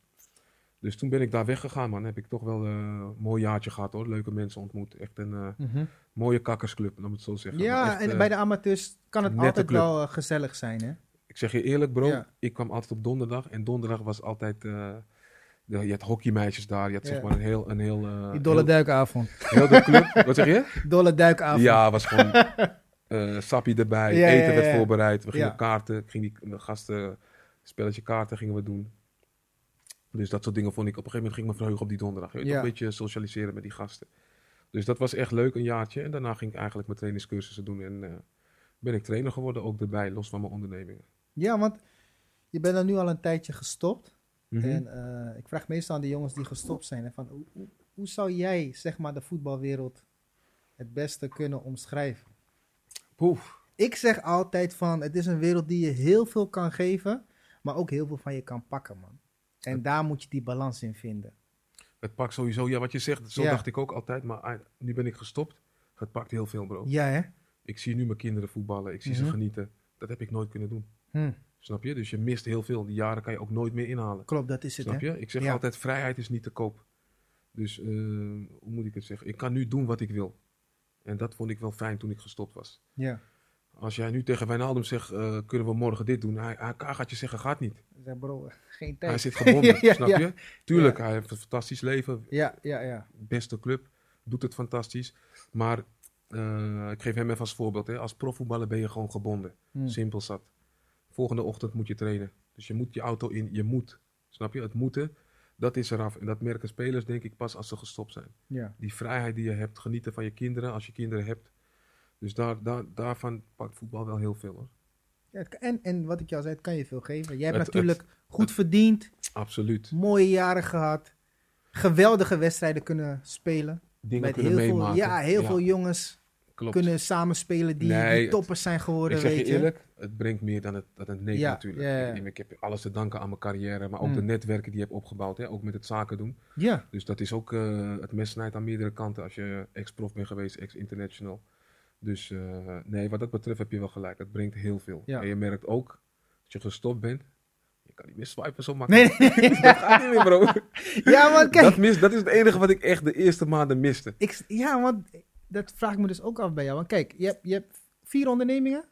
Dus toen ben ik daar weggegaan, man. Heb ik toch wel eh, een mooi jaartje gehad, hoor. Leuke mensen ontmoet. Echt een Mhm. mooie kakkersclub, om het zo te zeggen. Ja, echt, en bij de amateurs kan het altijd club. wel gezellig zijn, hè? Ik zeg je eerlijk, bro. Ja. Ik kwam altijd op donderdag. En donderdag was altijd... je had hockeymeisjes daar. Je had zeg maar een heel... Een heel eh, Die dolle heel, duikavond. heel de club. Wat zeg je? Dolle duikavond. Ja, was gewoon eh sappie erbij. Ja, eten werd voorbereid. We gingen kaarten. Ik ging die gasten... Spelletje kaarten gingen we doen. Dus dat soort dingen vond ik... Op een gegeven moment ging ik me verheugen op die donderdag. Je weet Ja. toch, Een beetje socialiseren met die gasten. Dus dat was echt leuk, een jaartje. En daarna ging ik eigenlijk mijn trainingscursussen doen. En eh, ben ik trainer geworden, ook erbij, los van mijn ondernemingen. Ja, want je bent er nu al een tijdje gestopt. Mhm. En eh, ik vraag meestal aan de jongens die gestopt zijn: hè, van, hoe, hoe, hoe zou jij zeg maar, de voetbalwereld het beste kunnen omschrijven? Poef. Ik zeg altijd van: het is een wereld die je heel veel kan geven, maar ook heel veel van je kan pakken, man. En daar moet je die balans in vinden. Het pakt sowieso, ja, wat je zegt, zo Ja. dacht ik ook altijd. Maar nu ben ik gestopt. Het pakt heel veel, bro. Ja, hè? Ik zie nu mijn kinderen voetballen. Ik zie Mhm. ze genieten. Dat heb ik nooit kunnen doen. Hm, Snap je? Dus je mist heel veel. Die jaren kan je ook nooit meer inhalen. klopt, dat is het. Snap Hè? je? Ik zeg Ja. altijd, vrijheid is niet te koop. Dus, eh, hoe moet ik het zeggen? Ik kan nu doen wat ik wil. En dat vond ik wel fijn toen ik gestopt was. Ja. Als jij nu tegen Wijnaldum zegt, eh, kunnen we morgen dit doen? Hij, hij gaat je zeggen, gaat niet. Zeg, bro, geen Hij tijd. zit gebonden, Ja, snap ja. je? Tuurlijk, hij heeft een fantastisch leven. Ja, ja, ja. Beste club, doet het fantastisch. Maar eh, ik geef hem even als voorbeeld. Hè. Als profvoetballer ben je gewoon gebonden. Hm. Simpel zat. Volgende ochtend moet je trainen. Dus je moet je auto in, je moet. Snap je? Het moeten, dat is eraf. En dat merken spelers denk ik pas als ze gestopt zijn. ja. Die vrijheid die je hebt, genieten van je kinderen als je kinderen hebt. Dus daar, daar, daarvan pakt voetbal wel heel veel hoor. Ja, en, en wat ik jou zei, het kan je veel geven. Jij hebt Het- natuurlijk goed verdiend, Absoluut. mooie jaren gehad, geweldige wedstrijden kunnen spelen. Dingen Met kunnen heel veel, ja, heel veel jongens klopt. kunnen samenspelen die, Nee, die het- toppers zijn geworden, Ik zeg weet je. eerlijk, het brengt meer dan het, dan het neemt Ja, natuurlijk. Ik, ik heb alles te danken aan mijn carrière, maar ook Mm. de netwerken die je hebt opgebouwd. Hè? Ook met het zaken doen. Ja, Dus dat is ook, eh, het mes snijdt aan meerdere kanten als je ex-prof bent geweest, ex-international. Dus eh, nee, wat dat betreft heb je wel gelijk. Het brengt heel veel. Ja. En je merkt ook, als je gestopt bent, je kan niet meer swipen zo makkelijk. nee, nee, nee. dat gaat niet meer, bro. ja, want kijk, Dat, mis, dat is het enige wat ik echt de eerste maanden miste. ik, ja, want dat vraag ik me dus ook af bij jou. Want kijk, je hebt, je hebt vier ondernemingen.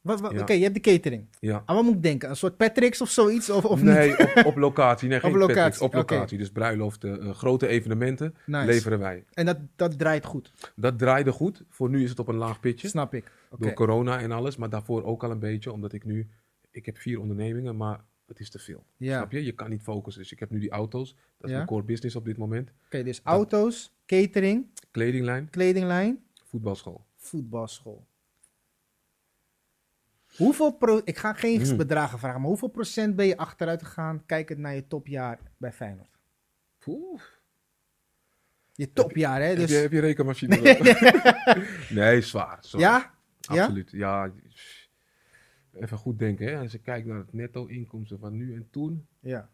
Wat, wat, Ja. Oké, je hebt de catering. Ja. Aan wat moet ik denken? Een soort Patrick's of zoiets? Of, of nee, niet? op, op locatie. Nee, geen Op locatie, Patrick's, Op locatie. Dus bruiloften, eh, grote evenementen Nice. leveren wij. En dat, dat draait goed, Dat draaide goed. Voor nu is het op een laag pitje. snap ik. Door corona en alles. Maar daarvoor ook al een beetje. Omdat ik nu... Ik heb vier ondernemingen, maar het is te veel. Ja. Snap je? Je kan niet focussen. Dus ik heb nu die auto's. Dat is Ja. mijn core business op dit moment. Oké, dus auto's, catering, Kledinglijn, kledinglijn, voetbalschool. voetbalschool. Hoeveel pro ik ga geen Hmm. bedragen vragen, maar hoeveel procent ben je achteruit gegaan kijkend naar je topjaar bij Feyenoord? Oeh. Je topjaar, hè? Heb, je, Dus, heb je rekenmachine? nee, zwaar. zwaar. ja? Ja? Absoluut. Ja. Even goed denken. Hè? Als je kijkt naar het netto inkomsten van nu en toen. Ja.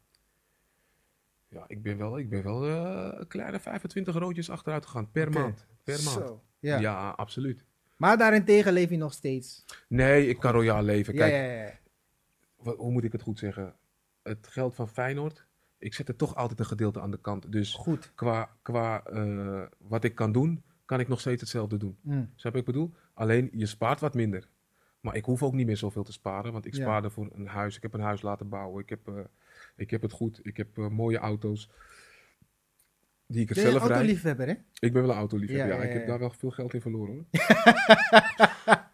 Ja, ik ben wel, ik ben wel eh, een kleine 25 roodjes achteruit gegaan. Per maand. Per maand. Ja. Ja. absoluut. Maar daarentegen leef je nog steeds. Nee, ik kan royaal leven. Kijk, ja, ja. wat- hoe moet ik het goed zeggen? Het geld van Feyenoord, ik zet er toch altijd een gedeelte aan de kant. Dus Goed. qua, qua eh, wat ik kan doen, kan ik nog steeds hetzelfde doen. Mm. Snap je wat ik bedoel? Alleen je spaart wat minder. Maar ik hoef ook niet meer zoveel te sparen, want ik Ja. spaarde voor een huis. Ik heb een huis laten bouwen. Ik heb, eh, ik heb het goed. Ik heb eh, mooie auto's. Die ik er zelf rijd. autoliefhebber, hè? Ik ben wel een autoliefhebber. Ja, Ja, ja, ik heb daar wel veel geld in verloren hoor.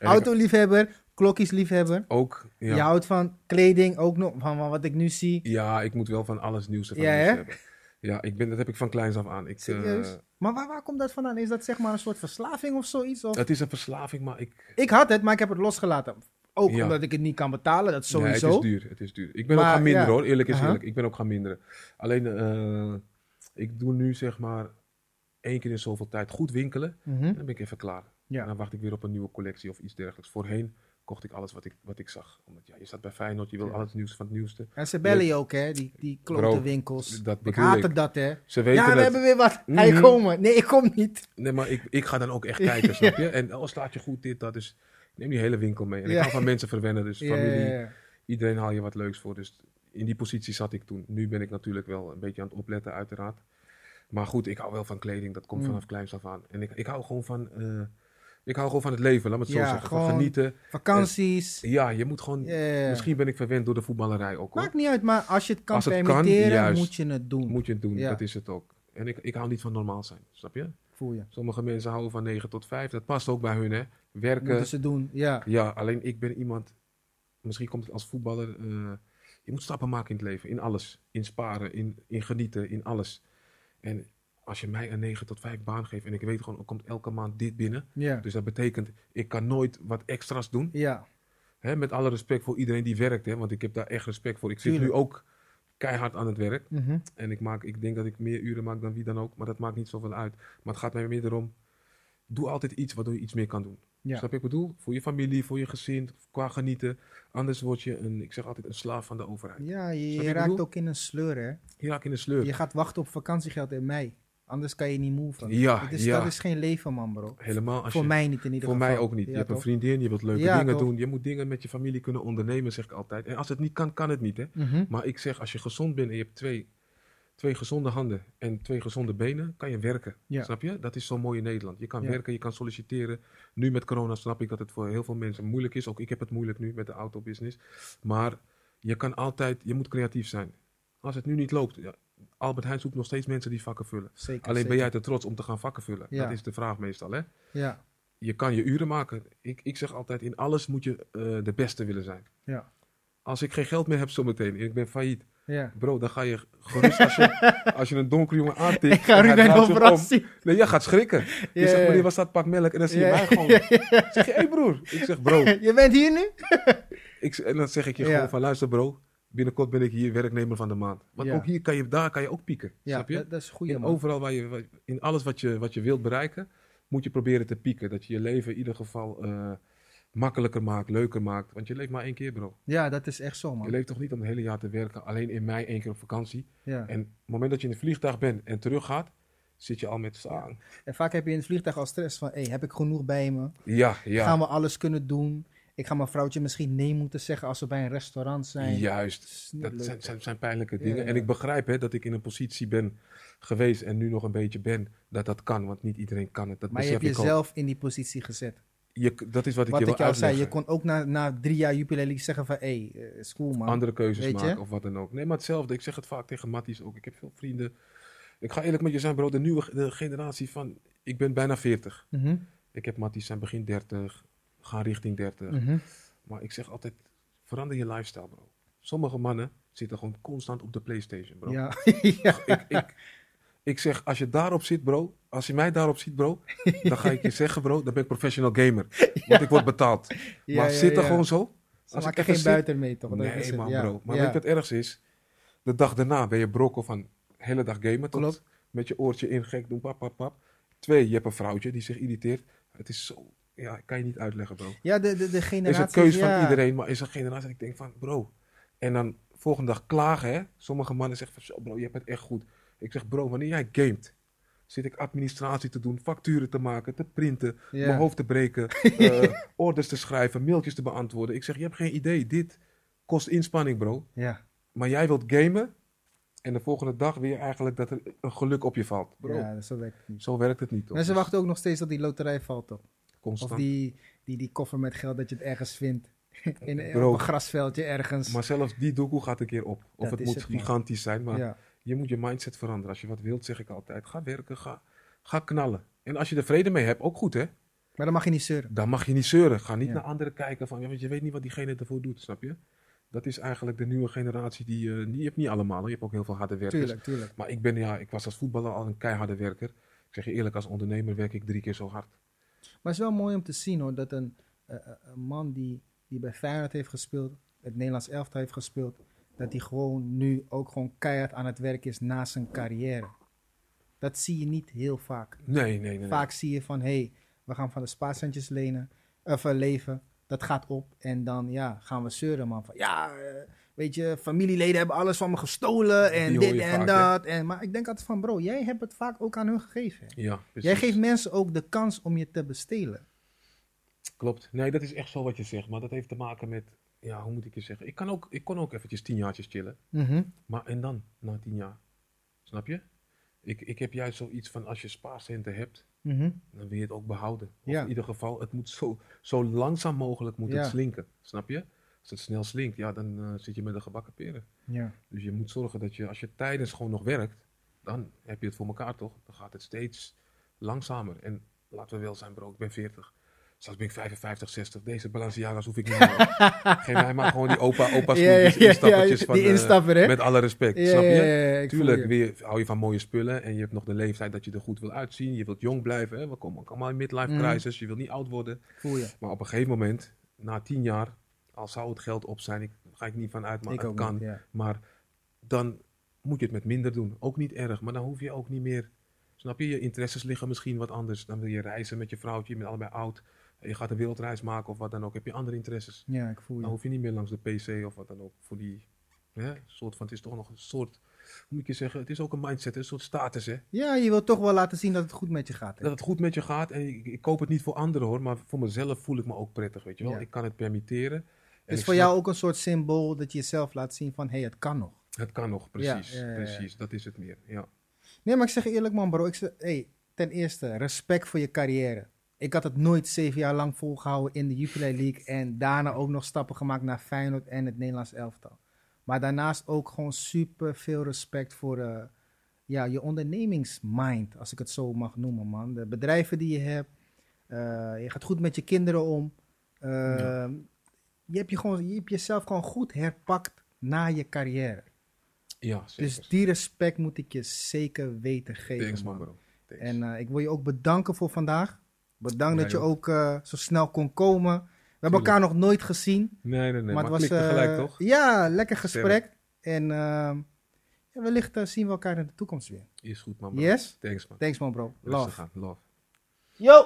Autoliefhebber, klokjesliefhebber. Ook, ja. Je houdt van kleding, ook nog van, van wat ik nu zie. Ja, ik moet wel van alles nieuws ervan Ja, hebben. Ja, ik ben, dat heb ik van kleins af aan. Ik, eh, Serieus? maar waar, waar komt dat vandaan? Is dat zeg maar een soort verslaving of zoiets? Of? het is een verslaving, maar ik... Ik had het, maar ik heb het losgelaten. Ook Ja. omdat ik het niet kan betalen, dat Nee, sowieso. het is duur. Het is duur. Ik ben Maar, ook gaan minderen ja. hoor, eerlijk is eerlijk. Ik ben ook gaan minderen. Alleen, eh, ik doe nu zeg maar één keer in zoveel tijd goed winkelen. En dan ben ik even klaar. Ja. En dan wacht ik weer op een nieuwe collectie of iets dergelijks. Voorheen kocht ik alles wat ik, wat ik zag. Omdat ja, je staat bij Feyenoord, je wil Ja. alles nieuws van het nieuwste. En ze bellen je ook, hè? Die, die klote winkels. dat ik het dat, hè? Ze weten Ja, we het. hebben weer wat. Hij Mhm. komen. Nee, ik kom niet. Nee, maar ik, ik ga dan ook echt kijken, snap je? En oh, slaat je goed dit, dat. Dus ik neem die hele winkel mee. En ik hou van mensen verwennen, dus familie. Iedereen haal je wat leuks voor. Dus in die positie zat ik toen. Nu ben ik natuurlijk wel een beetje aan het opletten, uiteraard. Maar goed, ik hou wel van kleding. Dat komt Mm. vanaf kleins af aan. En ik, ik hou gewoon van... eh, ik hou gewoon van het leven, laat me het Ja, zo zeggen. Van gewoon- genieten. Vakanties. Ja, je moet gewoon... Misschien ben ik verwend door de voetballerij ook hoor. Maakt niet uit, maar als je het kan Als het kan, permitteren, juist. moet je het doen. Moet je het doen, Ja. dat is het ook. En ik, ik hou niet van normaal zijn, snap je? Voel je. Sommige mensen houden van 9 tot 5. Dat past ook bij hun, hè. Werken. Moeten ze doen, ja. Ja, alleen ik ben iemand... Misschien komt het als voetballer... eh, je moet stappen maken in het leven. In alles. In sparen, in, in genieten, in alles. En als je mij een 9 tot 5 baan geeft... en ik weet gewoon, er komt elke maand dit binnen... Dus dat betekent, ik kan nooit wat extra's doen. Ja. Hè, met alle respect voor iedereen die werkt, hè, want ik heb daar echt respect voor. Ik zit Tuurlijk. nu ook keihard aan het werk. Mhm. En ik, maak, ik denk dat ik meer uren maak dan wie dan ook, maar dat maakt niet zoveel uit. Maar het gaat mij meer erom, doe altijd iets waardoor je iets meer kan doen. Ja. Snap je ik bedoel? Voor je familie, voor je gezin, qua genieten. Anders word je, een, ik zeg altijd, een slaaf van de overheid. Ja, je, je raakt ook in een sleur, hè. Je raakt in de sleur. Je gaat wachten op vakantiegeld in mei. Anders kan je niet move. Ja, dat, is, ja. dat is geen leven, man, bro. Helemaal als Voor je, mij niet in ieder Voor geval. mij ook niet. Ja, je hebt een vriendin, je wilt leuke Ja, dingen toch? doen. Je moet dingen met je familie kunnen ondernemen, zeg ik altijd. En als het niet kan, kan het niet, hè. Mhm. Maar ik zeg, als je gezond bent en je hebt twee, twee gezonde handen en twee gezonde benen, kan je werken. Snap je? Dat is zo mooi in Nederland. Je kan werken, je kan solliciteren. Nu met corona snap ik dat het voor heel veel mensen moeilijk is. Ook ik heb het moeilijk nu met de autobusiness. Maar je kan altijd, je moet creatief zijn. Als het nu niet loopt, ja, Albert Heijn zoekt nog steeds mensen die vakken vullen. Zeker. Alleen zeker. ben jij te trots om te gaan vakken vullen? Ja. Dat is de vraag meestal, hè? Ja, Je kan je uren maken. Ik, ik zeg altijd, in alles moet je eh, de beste willen zijn. ja, Als ik geen geld meer heb zometeen en ik ben failliet, ja. Bro, dan ga je gerust als je, als je een donkere jongen aantikt. Ik ga Ruben zien. Nee, jij gaat schrikken. Je zegt, meneer, was dat pak melk? En dan zie je mij gewoon. zeg je, hé hey broer. Ik zeg, bro. Je bent hier nu? Ik, en dan zeg ik je gewoon van, luister bro. Binnenkort ben ik hier werknemer van de maand. Want Ja. ook hier kan je, daar kan je ook pieken. Ja, snap je? dat, dat is goed, overal waar je, in alles wat je, wat je wilt bereiken, moet je proberen te pieken. Dat je je leven in ieder geval eh, makkelijker maakt, leuker maakt. Want je leeft maar één keer, bro. Ja, dat is echt zo, Je man. leeft toch niet om het hele jaar te werken, alleen in mei één keer op vakantie. Ja. En op het moment dat je in het vliegtuig bent en terug gaat, zit je al met staan. En vaak heb je in het vliegtuig al stress van, hey, heb ik genoeg bij me? Ja, ja. Gaan we alles kunnen doen? Ik ga mijn vrouwtje misschien nee moeten zeggen als we bij een restaurant zijn. Juist. Dat zijn, zijn, zijn pijnlijke Ja, dingen. En ik begrijp hè, dat ik in een positie ben geweest en nu nog een beetje ben, dat dat kan. Want niet iedereen kan het. Dat maar je hebt ik jezelf in die positie gezet. Je, dat is wat ik Wat je ik wil jou zei, uitleggen. je kon ook na, na drie jaar Jupiler League zeggen van, hé, hey, eh, is cool man. Andere keuzes maken of wat dan ook. Nee, maar hetzelfde. Ik zeg het vaak tegen Matties ook. Ik heb veel vrienden. Ik ga eerlijk met je zijn, bro. De nieuwe de generatie van... Ik ben bijna 40. Mhm, Ik heb Matties zijn begin 30. Gaan richting 30. mhm. Maar ik zeg altijd, verander je lifestyle, bro. Sommige mannen zitten gewoon constant op de Playstation, bro. Ja, ja. Ik, ik, ik zeg, als je daarop zit, bro. Als je mij daarop ziet, bro. Dan ga ik je zeggen, bro. Dan ben ik professional gamer. Want ik word betaald. Ja, maar zit er gewoon zo. Ze Als ik even geen zit- buiten mee, toch? Nee, man, bro. Maar weet je wat is? De dag daarna ben je brokken van de hele dag gamen. Tot Klopt. met je oortje in, gek doen, pap, pap, pap. Twee, je hebt een vrouwtje die zich irriteert. Het is zo... Ja, kan je niet uitleggen, bro. Ja, de, de, de is generatie... een keus ja. van iedereen, maar is een generatie dat ik denk van, bro. En dan volgende dag klagen, hè. Sommige mannen zeggen van, zo bro, je hebt het echt goed. Ik zeg, bro, wanneer jij gamet, zit ik administratie te doen, facturen te maken, te printen, Ja. mijn hoofd te breken, eh, orders te schrijven, mailtjes te beantwoorden. Ik zeg, je hebt geen idee, dit kost inspanning, bro. Ja, Maar jij wilt gamen en de volgende dag weer eigenlijk dat er een geluk op je valt. Bro, ja, zo werkt het niet. zo werkt het niet, toch? Mensen Dus wachten ook nog steeds dat die loterij valt, toch? Constant. Of die, die, die koffer met geld dat je het ergens vindt. In, Bro. op een grasveldje ergens. Maar zelfs die doekoe gaat een keer op. Of Dat het moet het, man. gigantisch zijn, maar ja. je moet je mindset veranderen. Als je wat wilt, zeg ik altijd, ga werken, ga, ga knallen. En als je er vrede mee hebt, ook goed hè. Maar dan mag je niet zeuren. Dan mag je niet zeuren. Ga niet Ja. naar anderen kijken van, ja, want je weet niet wat diegene ervoor doet, snap je? Dat is eigenlijk de nieuwe generatie die, die je hebt niet allemaal. Je hebt ook heel veel harde werkers. Tuurlijk, tuurlijk. Maar ik ben, ja, ik was als voetballer al een keiharde werker. Ik zeg je eerlijk, als ondernemer werk ik drie keer zo hard. Maar het is wel mooi om te zien hoor, dat een, eh, eh, een man die, die bij Feyenoord heeft gespeeld, het Nederlands elftal heeft gespeeld, dat hij gewoon nu ook gewoon keihard aan het werk is na zijn carrière. Dat zie je niet heel vaak. Nee, nee, nee. nee. Vaak zie je van, hé, hey, we gaan van de spaarcentjes lenen, of eh, leven, dat gaat op. En dan ja, gaan we zeuren man, van ja, weet je, familieleden hebben alles van me gestolen en dit en vaak, hè? dat. En, maar ik denk altijd van, bro, jij hebt het vaak ook aan hun gegeven. Ja, precies. Jij geeft mensen ook de kans om je te bestelen. Klopt. Nee, dat is echt zo wat je zegt. Maar dat heeft te maken met, ja, hoe moet ik je zeggen? Ik, kan ook, ik kon ook eventjes tien jaartjes chillen. Mhm. Maar en dan, na tien jaar? Snap je? Ik, ik heb juist zoiets van, als je spaarcenten hebt, Mhm. dan wil je het ook behouden. Of Ja. in ieder geval, het moet zo, zo langzaam mogelijk moet Ja. het slinken. Snap je? Als het snel slinkt, ja, dan eh, zit je met de gebakken peren. Ja. Dus je moet zorgen dat je, als je tijdens gewoon nog werkt, dan heb je het voor elkaar toch? Dan gaat het steeds langzamer. En laten we wel zijn, bro, ik ben 40. Straks ben ik 55, 60. Deze Balenciaga's hoef ik niet meer. Geef mij maar gewoon die opa, opa Ja, ja, ja, instappertjes van, die eh, instapper? Met alle respect, snap je? Tuurlijk je. weer, hou je van mooie spullen en je hebt nog de leeftijd dat je er goed wil uitzien. Je wilt jong blijven. Hè? We komen ook allemaal in midlife Mhm. crisis. Je wilt niet oud worden. Voel je. Maar op een gegeven moment, na tien jaar, al zou het geld op zijn, ik, ga ik niet van uit, maar ik het kan. niet, ja. Maar dan moet je het met minder doen. Ook niet erg, maar dan hoef je ook niet meer. Snap je? Je interesses liggen misschien wat anders. Dan wil je reizen met je vrouwtje, je bent allebei oud. Je gaat een wereldreis maken of wat dan ook. Heb je andere interesses. Ja, ik voel Dan je. hoef je niet meer langs de PC of wat dan ook. Voor die hè, soort van, het is toch nog een soort, hoe moet ik je zeggen, het is ook een mindset, een soort status hè. Ja, je wilt toch wel laten zien dat het goed met je gaat. hè? Dat het goed met je gaat en ik, ik koop het niet voor anderen hoor, maar voor mezelf voel ik me ook prettig, weet je wel. Ja. Ik kan het permitteren. Is voor snap- jou ook een soort symbool dat je jezelf laat zien van, hé, hey, het kan nog. Het kan nog, precies. ja. Precies, dat is het meer. Ja. Nee, maar ik zeg eerlijk man bro, ik zeg, hey, ten eerste, respect voor je carrière. Ik had het nooit zeven jaar lang volgehouden in de Jupiler League en daarna ook nog stappen gemaakt naar Feyenoord en het Nederlands elftal. Maar daarnaast ook gewoon super veel respect voor eh, ja, je ondernemingsmind, als ik het zo mag noemen man. De bedrijven die je hebt, eh, je gaat goed met je kinderen om. Eh, Ja. Je, hebt je, gewoon, je hebt jezelf gewoon goed herpakt na je carrière. Ja, zeker. Dus die respect moet ik je zeker weten geven. Thanks man. bro. Thanks. En eh, ik wil je ook bedanken voor vandaag. Bedankt dat je ook. ook eh, zo snel kon komen. We hebben elkaar nog nooit gezien. nee, nee, nee, maar, maar het was klikte eh, gelijk toch? Ja, lekker gesprek. En ehm, ja, wellicht zien we elkaar in de toekomst weer. Is goed man bro. Yes? Thanks man. Thanks man bro. Love. Love. Yo!